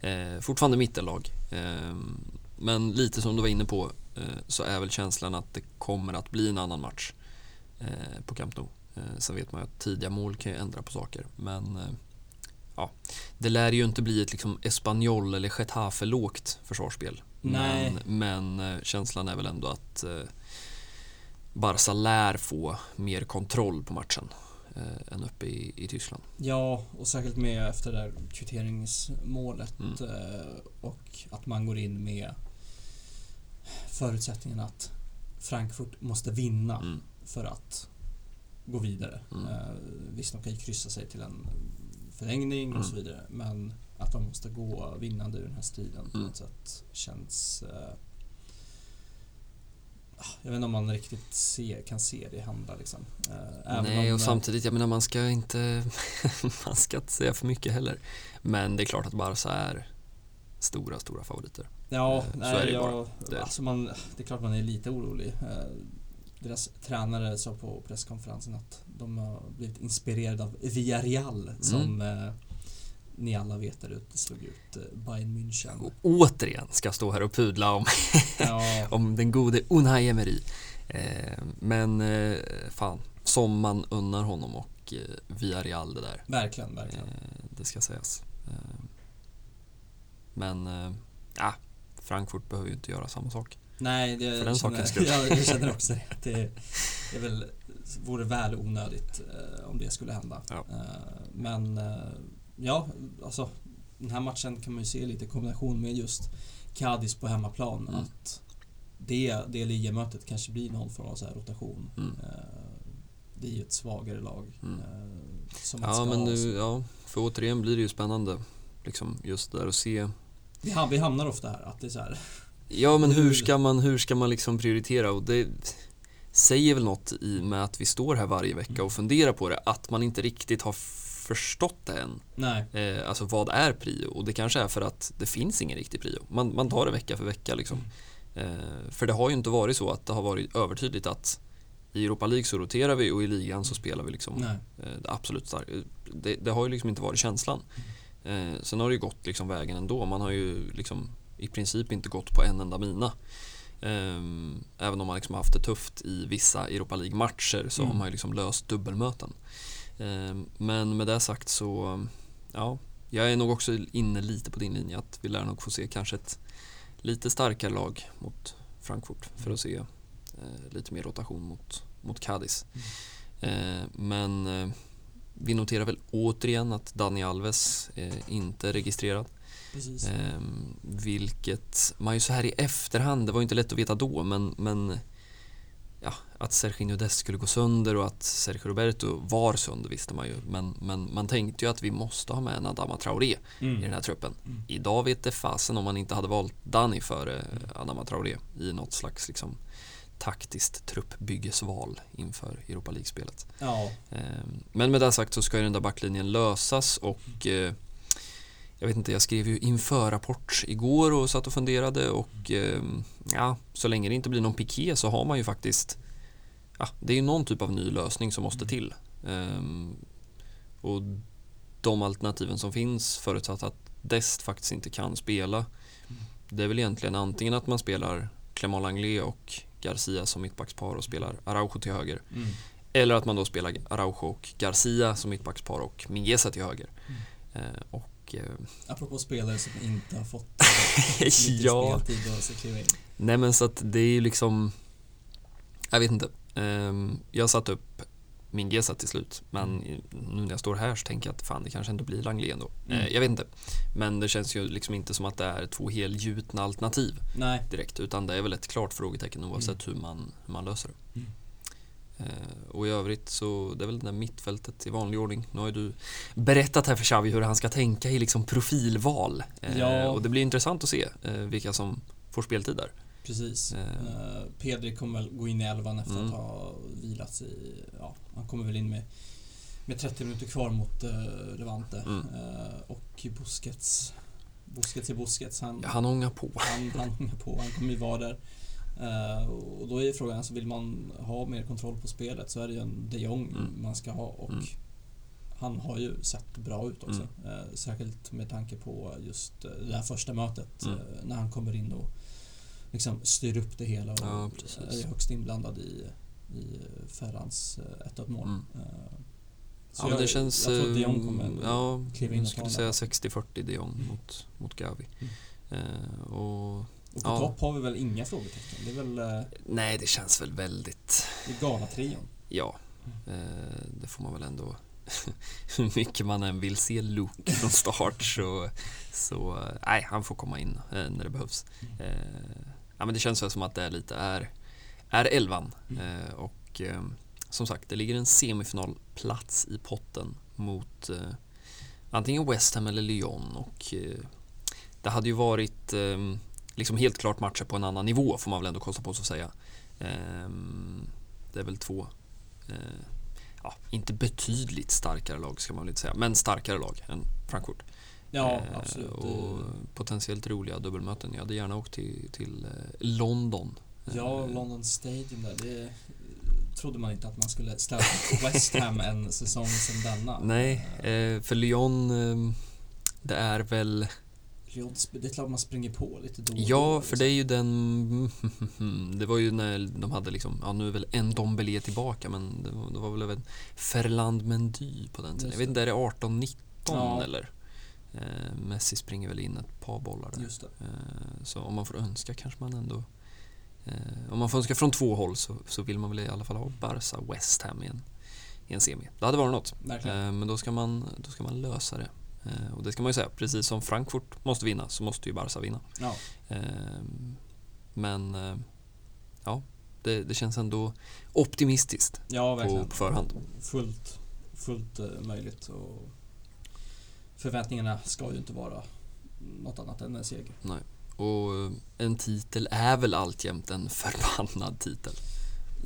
Eh, fortfarande mittenlag. Eh, men lite som du var inne på eh, så är väl känslan att det kommer att bli en annan match eh, på Camp Nou. Eh, sen vet man ju att tidiga mål kan ju ändra på saker. Men ja, det lär ju inte bli ett liksom Espanyol eller Getafe lågt försvarsspel. Nej. Men, men eh, känslan är väl ändå att eh, Barca lär få mer kontroll på matchen eh, än uppe i, i Tyskland. Ja, och särskilt med efter det där kvitteringsmålet Mm. eh, och att man går in med förutsättningen att Frankfurt måste vinna Mm. för att gå vidare. Mm. Eh, visst, de kan ju kryssa sig till en förlängning och Mm. så vidare. Men att de måste gå vinnande ur den här striden på Mm. något sätt känns... Eh, ah, jag vet inte om man riktigt se, kan se det hända liksom. Eh, Nej, och eh, samtidigt, jag menar man ska inte [laughs] man ska inte säga för mycket heller. Men det är klart att Barca är stora, stora favoriter. Ja, Eh, så nej, är det jag, bara. Det- Alltså man, det är klart man är lite orolig. Eh, Deras tränare sa på presskonferensen att de har blivit inspirerade av Villarreal som Mm. eh, ni alla vet där ute slog ut eh, Bayern München. Och återigen ska jag stå här och pudla om, Ja, [laughs] om den gode Unai Emery. Eh, men eh, fan, som man unnar honom och eh, Villarreal det där. verkligen, verkligen. Eh, det ska sägas. Men, ja, Frankfurt behöver ju inte göra samma sak. Nej, det, för den jag sakens skull. ja, jag känner [laughs] också det. Det, det är väl, vore väl onödigt om det skulle hända. Ja. Men ja, alltså den här matchen kan man ju se lite i kombination med just Cadiz på hemmaplan. Mm. Att det, det ligamötet kanske blir någon form av så rotation. Mm. Eh, det är ju ett svagare lag. Mm. eh, som man Ja, men nu, ja, för återigen blir det ju spännande. Liksom just där att se vi, ham- vi hamnar ofta här att det är så här. Ja men hur ska man, hur ska man liksom prioritera och det säger väl något i med att vi står här varje vecka och funderar på det att man inte riktigt har förstått det än. Nej, Eh, alltså vad är prio? Och det kanske är för att det finns ingen riktig prio. Man, man tar det vecka för vecka liksom. Eh, för det har ju inte varit så att det har varit övertydligt att i Europa League så roterar vi och i ligan så spelar vi liksom eh, det absolut stark. Det, det har ju liksom inte varit känslan. Eh, sen har det ju gått liksom vägen ändå. Man har ju liksom i princip inte gått på en enda mina. Ehm, även om man liksom har haft det tufft i vissa Europa League-matcher så Mm. har man ju liksom löst dubbelmöten. Ehm, men med det sagt så, ja, jag är nog också inne lite på din linje att vi lär nog få se kanske ett lite starkare lag mot Frankfurt för att se eh, lite mer rotation mot, mot Cadiz. Eh, men eh, vi noterar väl återigen att Dani Alves inte är registrerad. Precis. Eh, vilket man ju så här i efterhand, det var ju inte lätt att veta då, men, men ja, att Serginho Dest skulle gå sönder och att Sergio Roberto var sönder visste man ju. Men, men man tänkte ju att vi måste ha med en Adama Traoré Mm. i den här truppen. Mm. Idag vet det fasen om man inte hade valt Dani före Adama Traoré i något slags liksom, taktiskt truppbyggesval inför Europa League-spelet. Ja, Ehm, Men med det sagt så ska ju den där backlinjen lösas och eh, jag vet inte, jag skrev ju inför-rapport igår och satt och funderade och ehm, ja, så länge det inte blir någon piké så har man ju faktiskt ja, det är ju någon typ av ny lösning som måste till. Ehm, och de alternativen som finns förutsatt att Dest faktiskt inte kan spela det är väl egentligen antingen att man spelar Clément Langlais och Garcia som mittbackspar och spelar Araujo till höger mm. eller att man då spelar Araujo och Garcia som mittbackspar och Mingueza till höger. Mm. Eh, och eh, Apropå spelare som inte har fått [laughs] ja, speltid och så kliva in. nej men så att det är ju liksom Jag vet inte. Ehm, jag satte upp Mingueza till slut men nu när jag står här så tänker jag att fan det kanske ändå blir Langlais ändå. Mm. Eh, jag vet inte. Men det känns ju liksom inte som att det är två helgjutna alternativ Nej, direkt utan det är väl ett klart frågetecken oavsett hur, man, hur man löser det. Mm. Eh, och i övrigt så det är väl det där mittfältet i vanlig ordning. Nu har ju du berättat här för Xavi hur han ska tänka i liksom profilval. Eh, Ja. Och det blir intressant att se eh, vilka som får speltid där. precis. Eh. Eh, Pedri kommer väl gå in i elvan efter Mm. att ha vilat i, ja, han kommer väl in med, med 30 minuter kvar mot uh, Levante. Mm. Eh, och Busquets, Busquets är Busquets, han, Ja, han ångar på. han, han hänger på, han kommer ju vara där. Eh, och då är ju frågan, alltså vill man ha mer kontroll på spelet så är det ju en de Jong Mm. man ska ha och Mm. han har ju sett bra ut också. Eh, särskilt med tanke på just eh, det här första mötet Mm. eh, när han kommer in och liksom styr upp det hela och Ja, är högst inblandad i, i Ferrans eh, 1-1 mål. Mm. Så Ja, men det känns... jag tror de Jong kommer ja, kliva in jag och skulle ta säga den. 60-40 de Jong Mm. mot, mot Gavi. Mm. Och Och på Ja. topp har vi väl inga frågetecken. Det är väl eh, Nej, det känns väl väldigt... det är Ghana-trion. Ja, eh, det får man väl ändå... [laughs] Hur mycket man än vill se Luke från start så... så eh, nej, han får komma in när det behövs. Eh, ja, men det känns väl som att det är lite är, är elvan. Eh, och som sagt, det ligger en semifinalplats i potten mot antingen West Ham eller Lyon och det hade ju varit liksom helt klart matcher på en annan nivå får man väl ändå kosta på sig att säga. Eh, det är väl två, eh, ja, inte betydligt starkare lag ska man väl inte säga, men starkare lag än Frankfurt. Ja, Eh, absolut. Och potentiellt roliga dubbelmöten. Jag hade gärna åkt till, till eh, London. Ja, London Stadium där. Det trodde man inte att man skulle ställa [laughs] West Ham en säsong som denna. Nej, för Lyon, det är väl... Lyon, det är klart man springer på lite då och då, Ja, liksom. för det är ju den... [laughs] Det var ju när de hade liksom, ja nu är väl en Dombele tillbaka men det var, det var väl även Ferland Mendy på den tiden. Jag vet inte, är det 18-19 Ja. eller? Eh, Messi springer väl in ett par bollar där. Eh, Så om man får önska kanske man ändå... eh, Om man får önska från två håll så, så vill man väl i alla fall ha Barca West Ham i en, i en semi. Det hade varit något. Eh, Men då ska man, då ska man lösa det. Eh, Och det ska man ju säga, precis som Frankfurt måste vinna så måste ju Barca vinna. Ja, Eh, Men eh, ja, det, det känns ändå optimistiskt ja på, på förhand. Fullt, fullt eh, möjligt. Och förväntningarna ska ju inte vara något annat än en seger. Och eh, en titel är väl alltjämt en förbannad titel.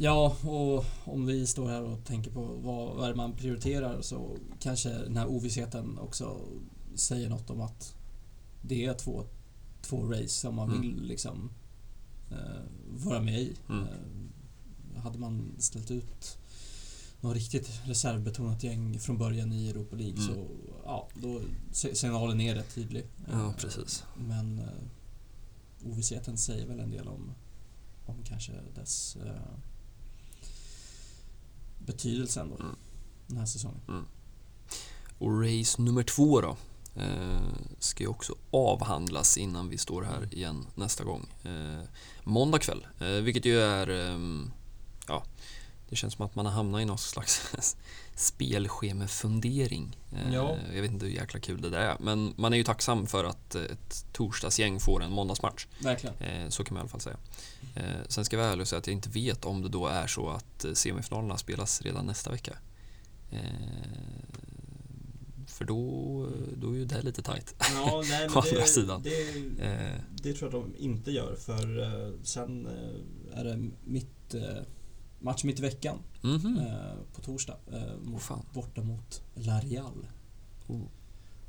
Ja, och om vi står här och tänker på vad, vad man prioriterar så kanske den här ovissheten också säger något om att det är två, två race som man Mm. vill liksom eh, vara med i. Mm. Eh, hade man ställt ut något riktigt reservbetonat gäng från början i Europa League Mm. så ja, då si- signalen är rätt tydlig. Ja, Eh, precis. Men eh, ovissheten säger väl en del om, om kanske dess eh, betydelse ändå. Mm. Den här säsongen. Och race nummer två då eh, ska ju också avhandlas innan vi står här igen nästa gång. Eh, måndag kväll, eh, vilket ju är ehm, ja, det känns som att man har hamnat i någon slags [laughs] spelschemafundering. Eh, Ja. Jag vet inte hur jäkla kul det där är, men man är ju tacksam för att ett torsdagsgäng får en måndagsmatch. Verkligen. Så kan man i alla fall säga. Eh, sen ska jag vara ärlig och säga att jag inte vet om det då är så att eh, semifinalerna spelas redan nästa vecka. Eh, för då, då är ju det lite tajt. Ja, nej, [laughs] Å andra sidan. Det, det tror jag de inte gör för Sen är det mitt, match mitt i veckan mhm. eh, på torsdag. Mot, fan. borta mot La Real. Oh.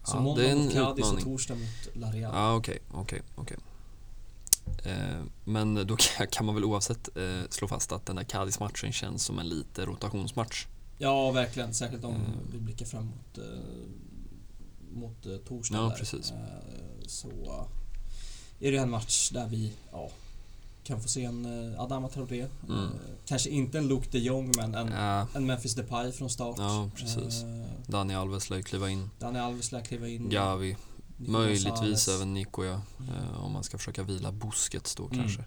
Så Ja, måndag det mot Cadiz och torsdag mot La Real. Ja, okej, okej, okej. Eh, Men då [laughs] kan- man väl oavsett eh, slå fast att den där Cadiz-matchen känns som en lite rotationsmatch. Ja, verkligen. Särskilt om Mm. vi blickar fram mot, eh, mot eh, torsdag. Ja, precis. Eh, så är det en match där vi ja, kan få se en eh, Adama Traoré. Mm. Eh, kanske inte en Luke de Jong, men en, Ja, en Memphis Depay från start. Ja, precis. Eh, Dani Alves lär kliva in. Dani Alves lär kliva in. Gavi, Nico möjligtvis Gonzalez. även Nico ja. Eh, Om man ska försöka vila Busquets då Mm. kanske.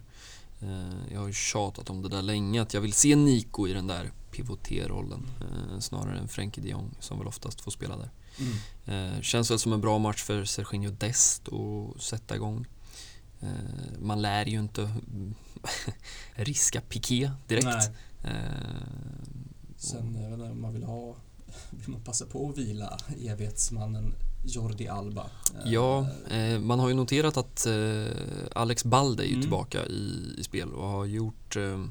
Eh, Jag har ju tjatat om det där länge, att jag vill se Nico i den där pivoterrollen. eh, Snarare än Frenkie de Jong som väl oftast får spela där. Mm. Eh, Känns väl som en bra match för Serginho Dest att sätta igång. Eh, Man lär ju inte [laughs] riska Piqué direkt. Eh, Sen, jag vet inte om man vill ha... [laughs] Vill man passa på att vila evighetsmannen Jordi Alba? Eh, Ja, eh, man har ju noterat att eh, Alex Balde är ju Mm. tillbaka i, i spel och har gjort eh,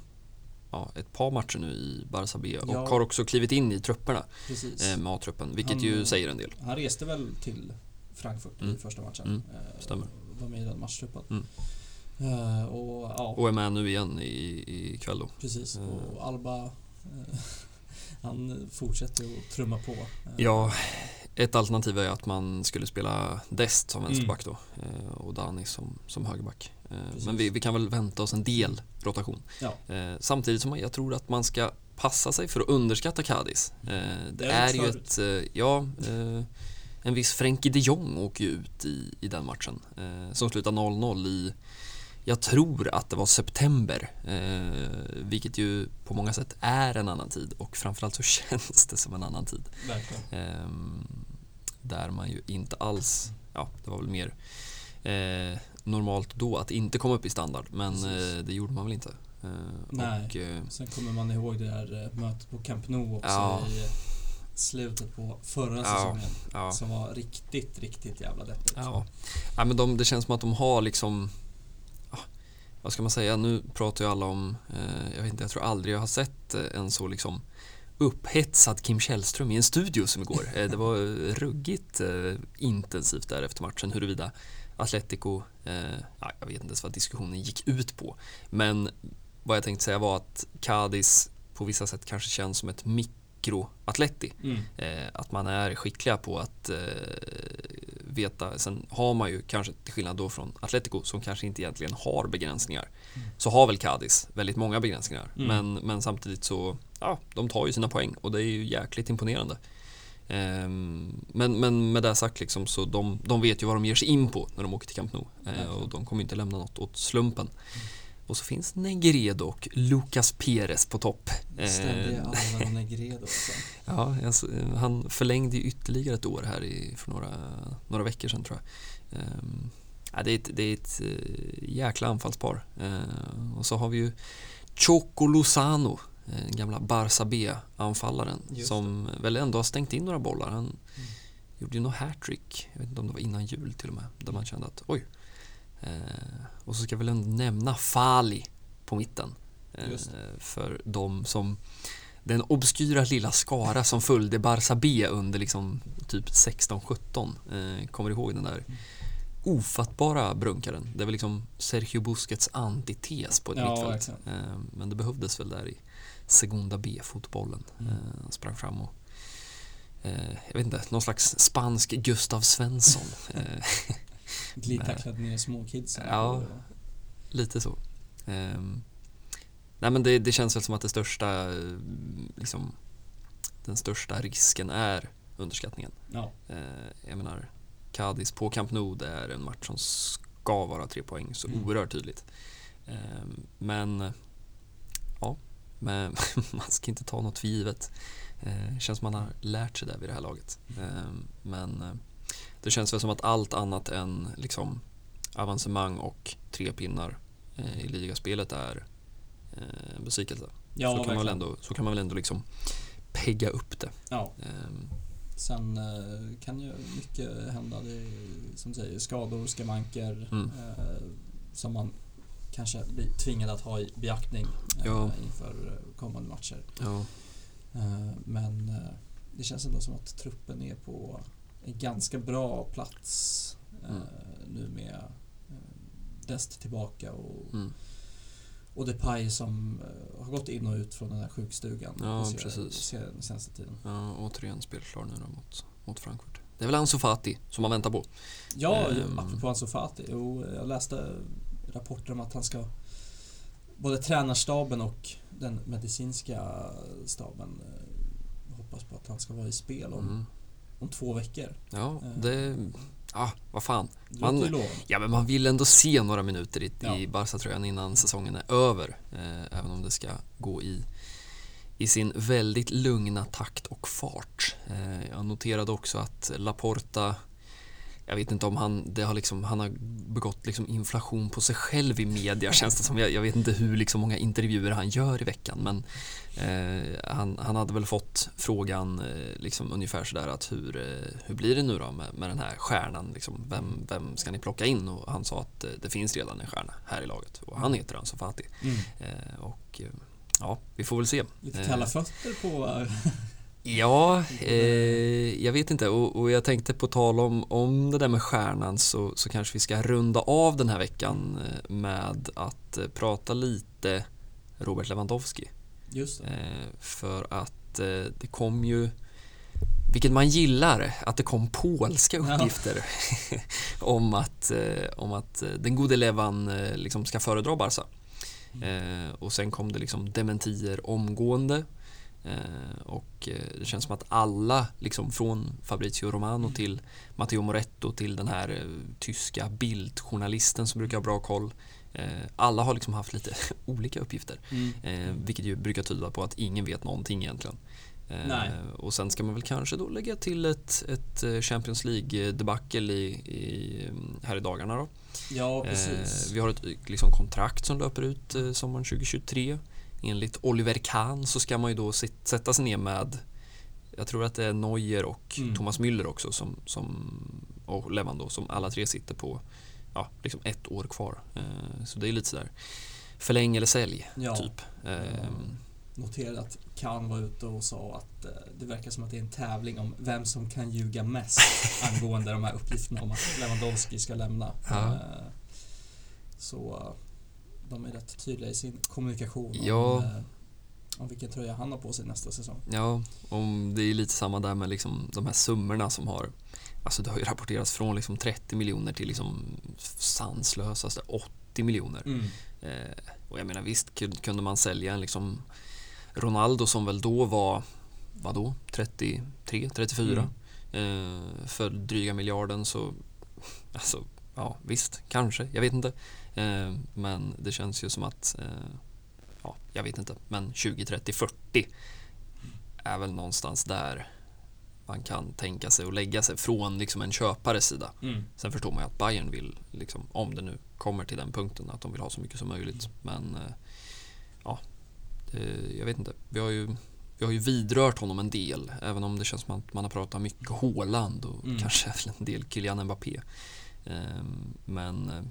ja, ett par matcher nu i Barça B och Ja. har också klivit in i trupperna Precis. eh, med A-truppen, vilket Han, ju eh, säger en del. Han reste väl till Frankfurt Mm. i första matchen. Mm, Eh, stämmer. Var med i den matchtruppen. Mm. Eh, och ja, Och är med nu igen i, i kväll då. precis. eh. Och Alba, eh, [laughs] han fortsätter att trumma på. Eh, Ja, ett alternativ är att man skulle spela Dest som vänsterback då eh, och Dani som, som högerback. Eh, Precis. Men vi, vi kan väl vänta oss en del rotation. Ja. Eh, Samtidigt som jag tror att man ska passa sig för att underskatta Cadiz. Eh, Det är ju ett, ja, en viss Frenkie de Jong åker ju ut i, i den matchen. Som slutar 0-0 i, jag tror att det var september, eh, vilket ju på många sätt är en annan tid och framförallt så [laughs] känns det som en annan tid. Ehm, där man ju inte alls, ja det var väl mer eh, normalt då att inte komma upp i standard men eh, det gjorde man väl inte. Eh, Nej. Och, eh, Sen kommer man ihåg det eh, mötet på Camp Nou också Ja. i eh, slutet på förra säsongen. ja. Som var riktigt, riktigt jävla deppigt. Ja. ja men de, det känns som att de har liksom Vad ska man säga, nu pratar ju alla om eh, Jag vet inte, jag tror aldrig jag har sett eh, en så liksom upphetsad Kim Källström i en studio som igår. Eh, det var eh, ruggigt eh, intensivt där efter matchen huruvida Atletico, eh, ja, jag vet inte ens vad diskussionen gick ut på. Men vad jag tänkte säga var att Cadiz på vissa sätt kanske känns som ett mikro-Atleti. Mm. Eh, att man är skickliga på att veta. Sen har man ju kanske till skillnad då från Atletico som kanske inte egentligen har begränsningar. Så har väl Cadiz väldigt många begränsningar. Mm. Men, men samtidigt så, ja, de tar ju sina poäng och det är ju jäkligt imponerande. Ehm, men, men med det sagt liksom, så de, de vet ju vad de ger sig in på när de åker till Camp Nou. Eh, Verkligen. och de kommer inte lämna något åt slumpen. Och så finns Negredo och Lucas Perez på topp. Eh, Negredo alltså. [laughs] Ja, alltså, han förlängde ytterligare ett år här i, för några, några veckor sedan tror jag. Ehm, ja, det är ett, det är ett eh, jäkla anfallspar. Ehm, och så har vi ju Choco Lozano, den gamla Barça B-anfallaren som väl ändå har stängt in några bollar. Han gjorde ju något hattrick, jag vet inte om det var innan jul till och med, där man kände att oj. Eh, och så ska jag väl ändå nämna Fali på mitten. Eh, för de som den obskyra lilla skara som följde Barça B under liksom typ 16-17 eh, kommer ihåg den där ofattbara brunkaren. Det var liksom Sergio Busquets antites på ett Ja, mittfält. men det behövdes väl där i Segunda B-fotbollen. Mm. Sprang fram och jag vet inte, någon slags spansk Gustav Svensson. [laughs] Glidtacklade ner småkidsen. Ja. Lite så. Ehm, nej men det, det känns väl som att det största, liksom, den största risken är underskattningen. ja. Eh, jag menar, Cadiz på Camp Nou, det är en match som ska vara tre poäng så Mm. oerhört tydligt. Ehm, men, ja, men [laughs] man ska inte ta något för givet. Eh, känns som man har lärt sig det vid det här laget. Ehm, men eh, det känns väl som att allt annat än liksom avancemang och tre pinnar eh, i ligaspelet är eh, en besvikelse. Ja, så, kan man väl ändå, så kan man väl ändå liksom pegga upp det. Ja. Ehm, Sen eh, kan ju mycket hända. Det är, som säger, skador, skavanker Mm. eh, som man kanske blir tvingad att ha i beaktning eh, Ja. inför kommande matcher. ja. Eh, men det känns ändå som att truppen är på ganska bra plats eh, Mm. nu med eh, Dest tillbaka och, Mm. och Depay som eh, har gått in och ut från den här sjukstugan Ja, på se- precis. se- den senaste tiden. Ja, återigen spelklar nu då mot, mot Frankfurt. Det är väl Ansu Fati som man väntar på. Ja, Ehm. apropå Ansu Fati. Jo, jag läste rapporter om att han ska både tränarstaben och den medicinska staben eh, hoppas på att han ska vara i spel om, Mm. Om två veckor. Ja, Eh. det... Ja, vad fan. Man-. Ja, men man vill ändå se några minuter i, Ja. i Barca-tröjan innan säsongen är över. Eh, även om det ska gå i, i sin väldigt lugna takt och fart. Eh, jag noterade också att Laporta jag vet inte om han, det har liksom, han har begått liksom inflation på sig själv i media [laughs] känns det som. Jag, jag vet inte hur liksom många intervjuer han gör i veckan men eh, han, han hade väl fått frågan eh, liksom ungefär sådär att hur, eh, hur blir det nu då med, med den här stjärnan? Liksom, vem, vem ska ni plocka in? Och han sa att eh, det finns redan en stjärna här i laget och han heter Ansu Fati. Mm. Eh, och eh, ja, vi får väl se. Lite kalla fötter på... [laughs] [laughs] Ja, eh, jag vet inte och, och jag tänkte på tal om, om det där med stjärnan så, så kanske vi ska runda av den här veckan eh, med att eh, prata lite Robert Lewandowski. Just. Eh, för att eh, det kom ju, vilket man gillar, att det kom polska Ja. uppgifter [laughs] om, att, eh, om att den gode Levan liksom ska föredra Barca. Eh, och sen kom det liksom dementier omgående. Eh, och eh, det känns som att alla, liksom från Fabrizio Romano till Matteo Moretto till den här eh, tyska bildjournalisten som brukar ha bra koll. Alla har liksom haft lite [laughs] olika uppgifter. Mm. Vilket ju brukar tyda på att ingen vet någonting egentligen. Nej. och sen ska man väl kanske då lägga till ett, ett Champions League-debacle i, i, mm, här i dagarna då. Ja, precis. Vi har ett liksom, kontrakt som löper ut sommaren 2023. Enligt Oliver Kahn så ska man ju då sätta sig ner med jag tror att det är Neuer och Mm. Thomas Müller också som, som, och Levan som alla tre sitter på ja, liksom ett år kvar. Eh, så det är lite sådär förläng eller sälj Ja. typ. Eh, Noterade att Kahn var ute och sa att eh, det verkar som att det är en tävling om vem som kan ljuga mest [laughs] angående de här uppgifterna om att Lewandowski ska lämna. Ja. Så de är rätt tydliga i sin kommunikation Ja. om, eh, om vilken tröja han har på sig nästa säsong. Ja, om det är lite samma där med liksom de här summorna som har Alltså det har ju rapporterats från liksom 30 miljoner till liksom sanslösaste 80 miljoner. Mm. Eh, och jag menar visst kun- kunde man sälja en liksom Ronaldo som väl då var, vadå, 33, 34 eh, för dryga miljarden så alltså ja visst, kanske, jag vet inte. Eh, men det känns ju som att eh, ja, jag vet inte, men 20, 30, 40 är väl någonstans där man kan tänka sig att lägga sig från liksom en köpares sida. Mm. Sen förstår man ju att Bayern vill, liksom, om det nu kommer till den punkten, att de vill ha så mycket som möjligt. Men eh, ja, det, jag vet inte. Vi har, ju, vi har ju vidrört honom en del, även om det känns som att man har pratat mycket Haaland och Mm. kanske även [laughs] en del Kylian Mbappé. Ehm, men eh,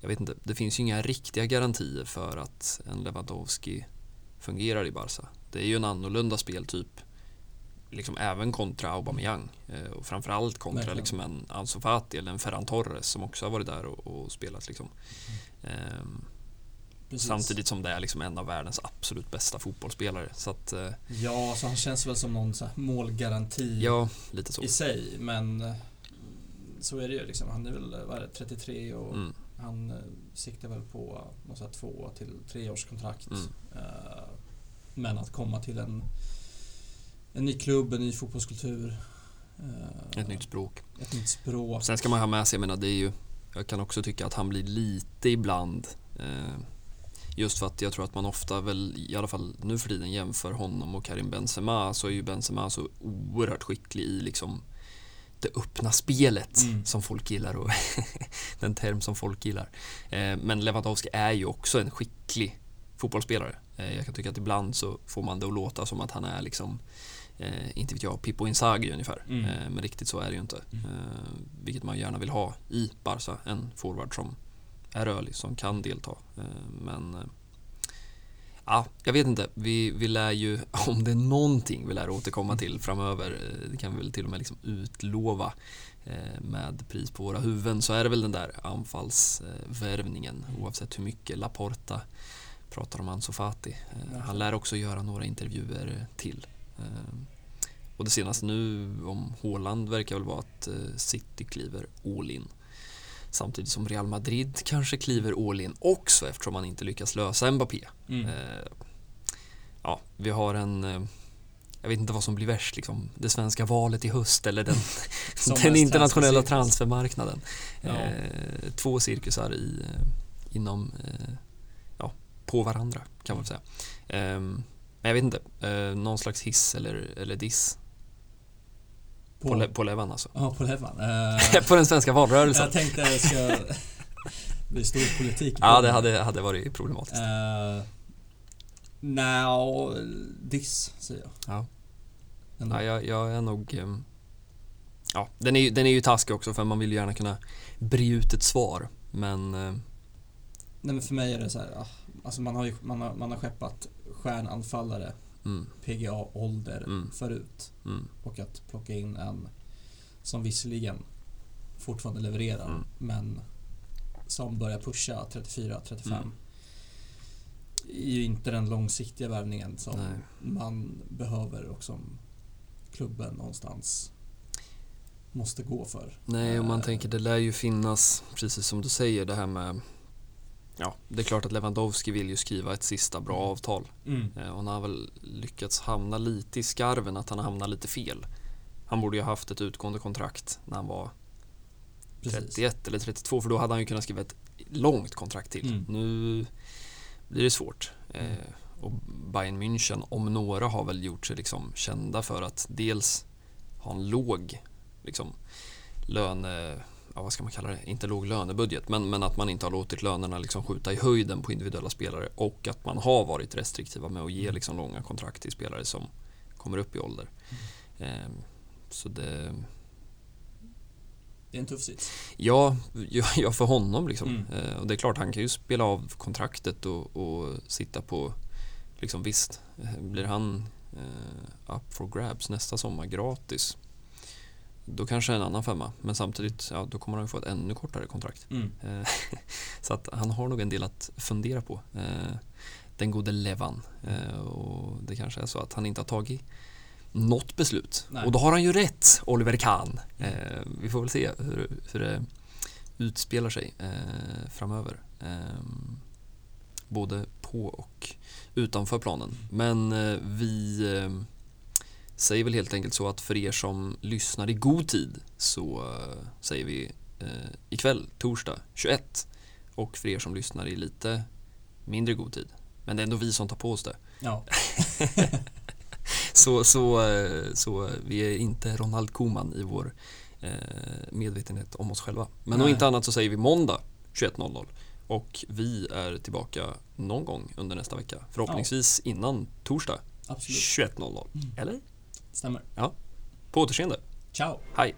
jag vet inte, det finns ju inga riktiga garantier för att en Lewandowski fungerar i Barca. Det är ju en annorlunda speltyp liksom även kontra Aubameyang eh, och framförallt kontra liksom en Ansu Fati eller en Ferran Torres som också har varit där och, och spelat liksom. Ehm, Precis. samtidigt som det är liksom en av världens absolut bästa fotbollsspelare. Så att, eh, Ja, så han känns väl som någon målgaranti ja, i sig, men så är det ju liksom. Han är väl vad är det, 33 och Mm, han eh, siktar väl på något så här två till tre års kontrakt. Mm. Eh, Men att komma till en, en ny klubb, en ny fotbollskultur. eh, ett nytt språk. Ett nytt språk. Sen ska man ha med sig, jag menar det är ju Jag kan också tycka att han blir lite ibland eh, Just för att jag tror att man ofta väl, i alla fall nu för tiden jämför honom och Karim Benzema så är ju Benzema så oerhört skicklig i liksom det öppna spelet Mm. som folk gillar och [laughs] den term som folk gillar. Eh, men Lewandowski är ju också en skicklig fotbollsspelare. Eh, jag kan tycka att ibland så får man det att låta som att han är liksom eh, inte vet jag, Pippo Inzaghi ungefär. Mm. Eh, men riktigt så är det ju inte. Mm. Eh, vilket man gärna vill ha i Barca, en forward som är rörlig, som kan delta. Eh, men eh, Ja, jag vet inte. Vi, vi lär ju, [laughs] om det är någonting vi lär återkomma till framöver, eh, det kan vi väl till och med liksom utlova eh, med pris på våra huvuden, så är det väl den där anfallsvärvningen oavsett hur mycket Laporta pratar om Ansu Fati. Eh, Han lär också göra några intervjuer till. Och det senaste nu om Haaland verkar väl vara att City kliver all in. Samtidigt som Real Madrid kanske kliver all in också eftersom man inte lyckas lösa Mbappé. Mm. Eh, ja, vi har en eh, jag vet inte vad som blir värst, liksom, det svenska valet i höst eller den, [laughs] den internationella transfermarknaden. Ja. Eh, två cirkusar i, eh, inom, eh, ja, på varandra kan man väl säga. Eh, men jag vet inte, någon slags hiss eller, eller diss på, På, Le, på Levan alltså. ja, på Levan. Eh, [laughs] på den svenska valrörelsen. jag tänkte det ska bli stor politik. Ja, det hade, hade varit problematiskt. Uh, Nja, diss säger jag. Ja. Ja, jag, jag är nog... ehm, Ja, den är, den är ju taskig också för man vill ju gärna kunna bre ut ett svar. Men eh, Nej men för mig är det så här, ah, alltså man har ju man har, man har skeppat stjärnanfallare, mm, PGA-ålder Mm. förut. mm, Och att plocka in en som visserligen fortfarande levererar, Mm. men som börjar pusha 34-35. Mm. är ju inte den långsiktiga värvningen som Nej. man behöver och som klubben någonstans måste gå för. nej, om man Eh, tänker det lär ju finnas, precis som du säger, det här med... Ja, det är klart att Lewandowski vill ju skriva ett sista bra avtal. Mm. Eh, och han har väl lyckats hamna lite i skarven, att han har hamnat lite fel. Han borde ju ha haft ett utgående kontrakt när han var Precis. 31 eller 32 för då hade han ju kunnat skriva ett långt kontrakt till. Mm. Nu blir det svårt. Mm. Eh, och Bayern München, om några, har väl gjort sig liksom kända för att dels ha en låg liksom, löne... Ja, vad ska man kalla det? Inte låg lönebudget, men, men att man inte har låtit lönerna liksom skjuta i höjden på individuella spelare och att man har varit restriktiva med att ge liksom långa kontrakt till spelare som kommer upp i ålder. Eh, så det, Det är en tuff sits. Ja, ja, ja för honom liksom. Mm. Eh, och det är klart, han kan ju spela av kontraktet och, och sitta på, liksom visst, eh, blir han eh, up for grabs nästa sommar gratis, då kanske en annan femma. Men samtidigt, ja, då kommer han få ett ännu kortare kontrakt. Mm. Eh, [laughs] så att han har nog en del att fundera på. Eh, den gode Levan. Eh, och det kanske är så att han inte har tagit något beslut. Nej. Och då har han ju rätt, Oliver Kahn. Vi får väl se hur, hur det utspelar sig framöver. Både på och utanför planen. Men vi säger väl helt enkelt så att för er som lyssnar i god tid så eh, säger vi eh, ikväll, torsdag 21. Och för er som lyssnar i lite mindre god tid. Men det är ändå vi som tar på oss det. Ja, [laughs] Så, så, eh, så vi är inte Ronald Koeman i vår eh, medvetenhet om oss själva. Men om Nej. inte annat så säger vi måndag 21.00. Och vi är tillbaka någon gång under nästa vecka. Förhoppningsvis innan torsdag absolut. 21.00. Eller? Stämmer. På återseende. Ciao! Hej!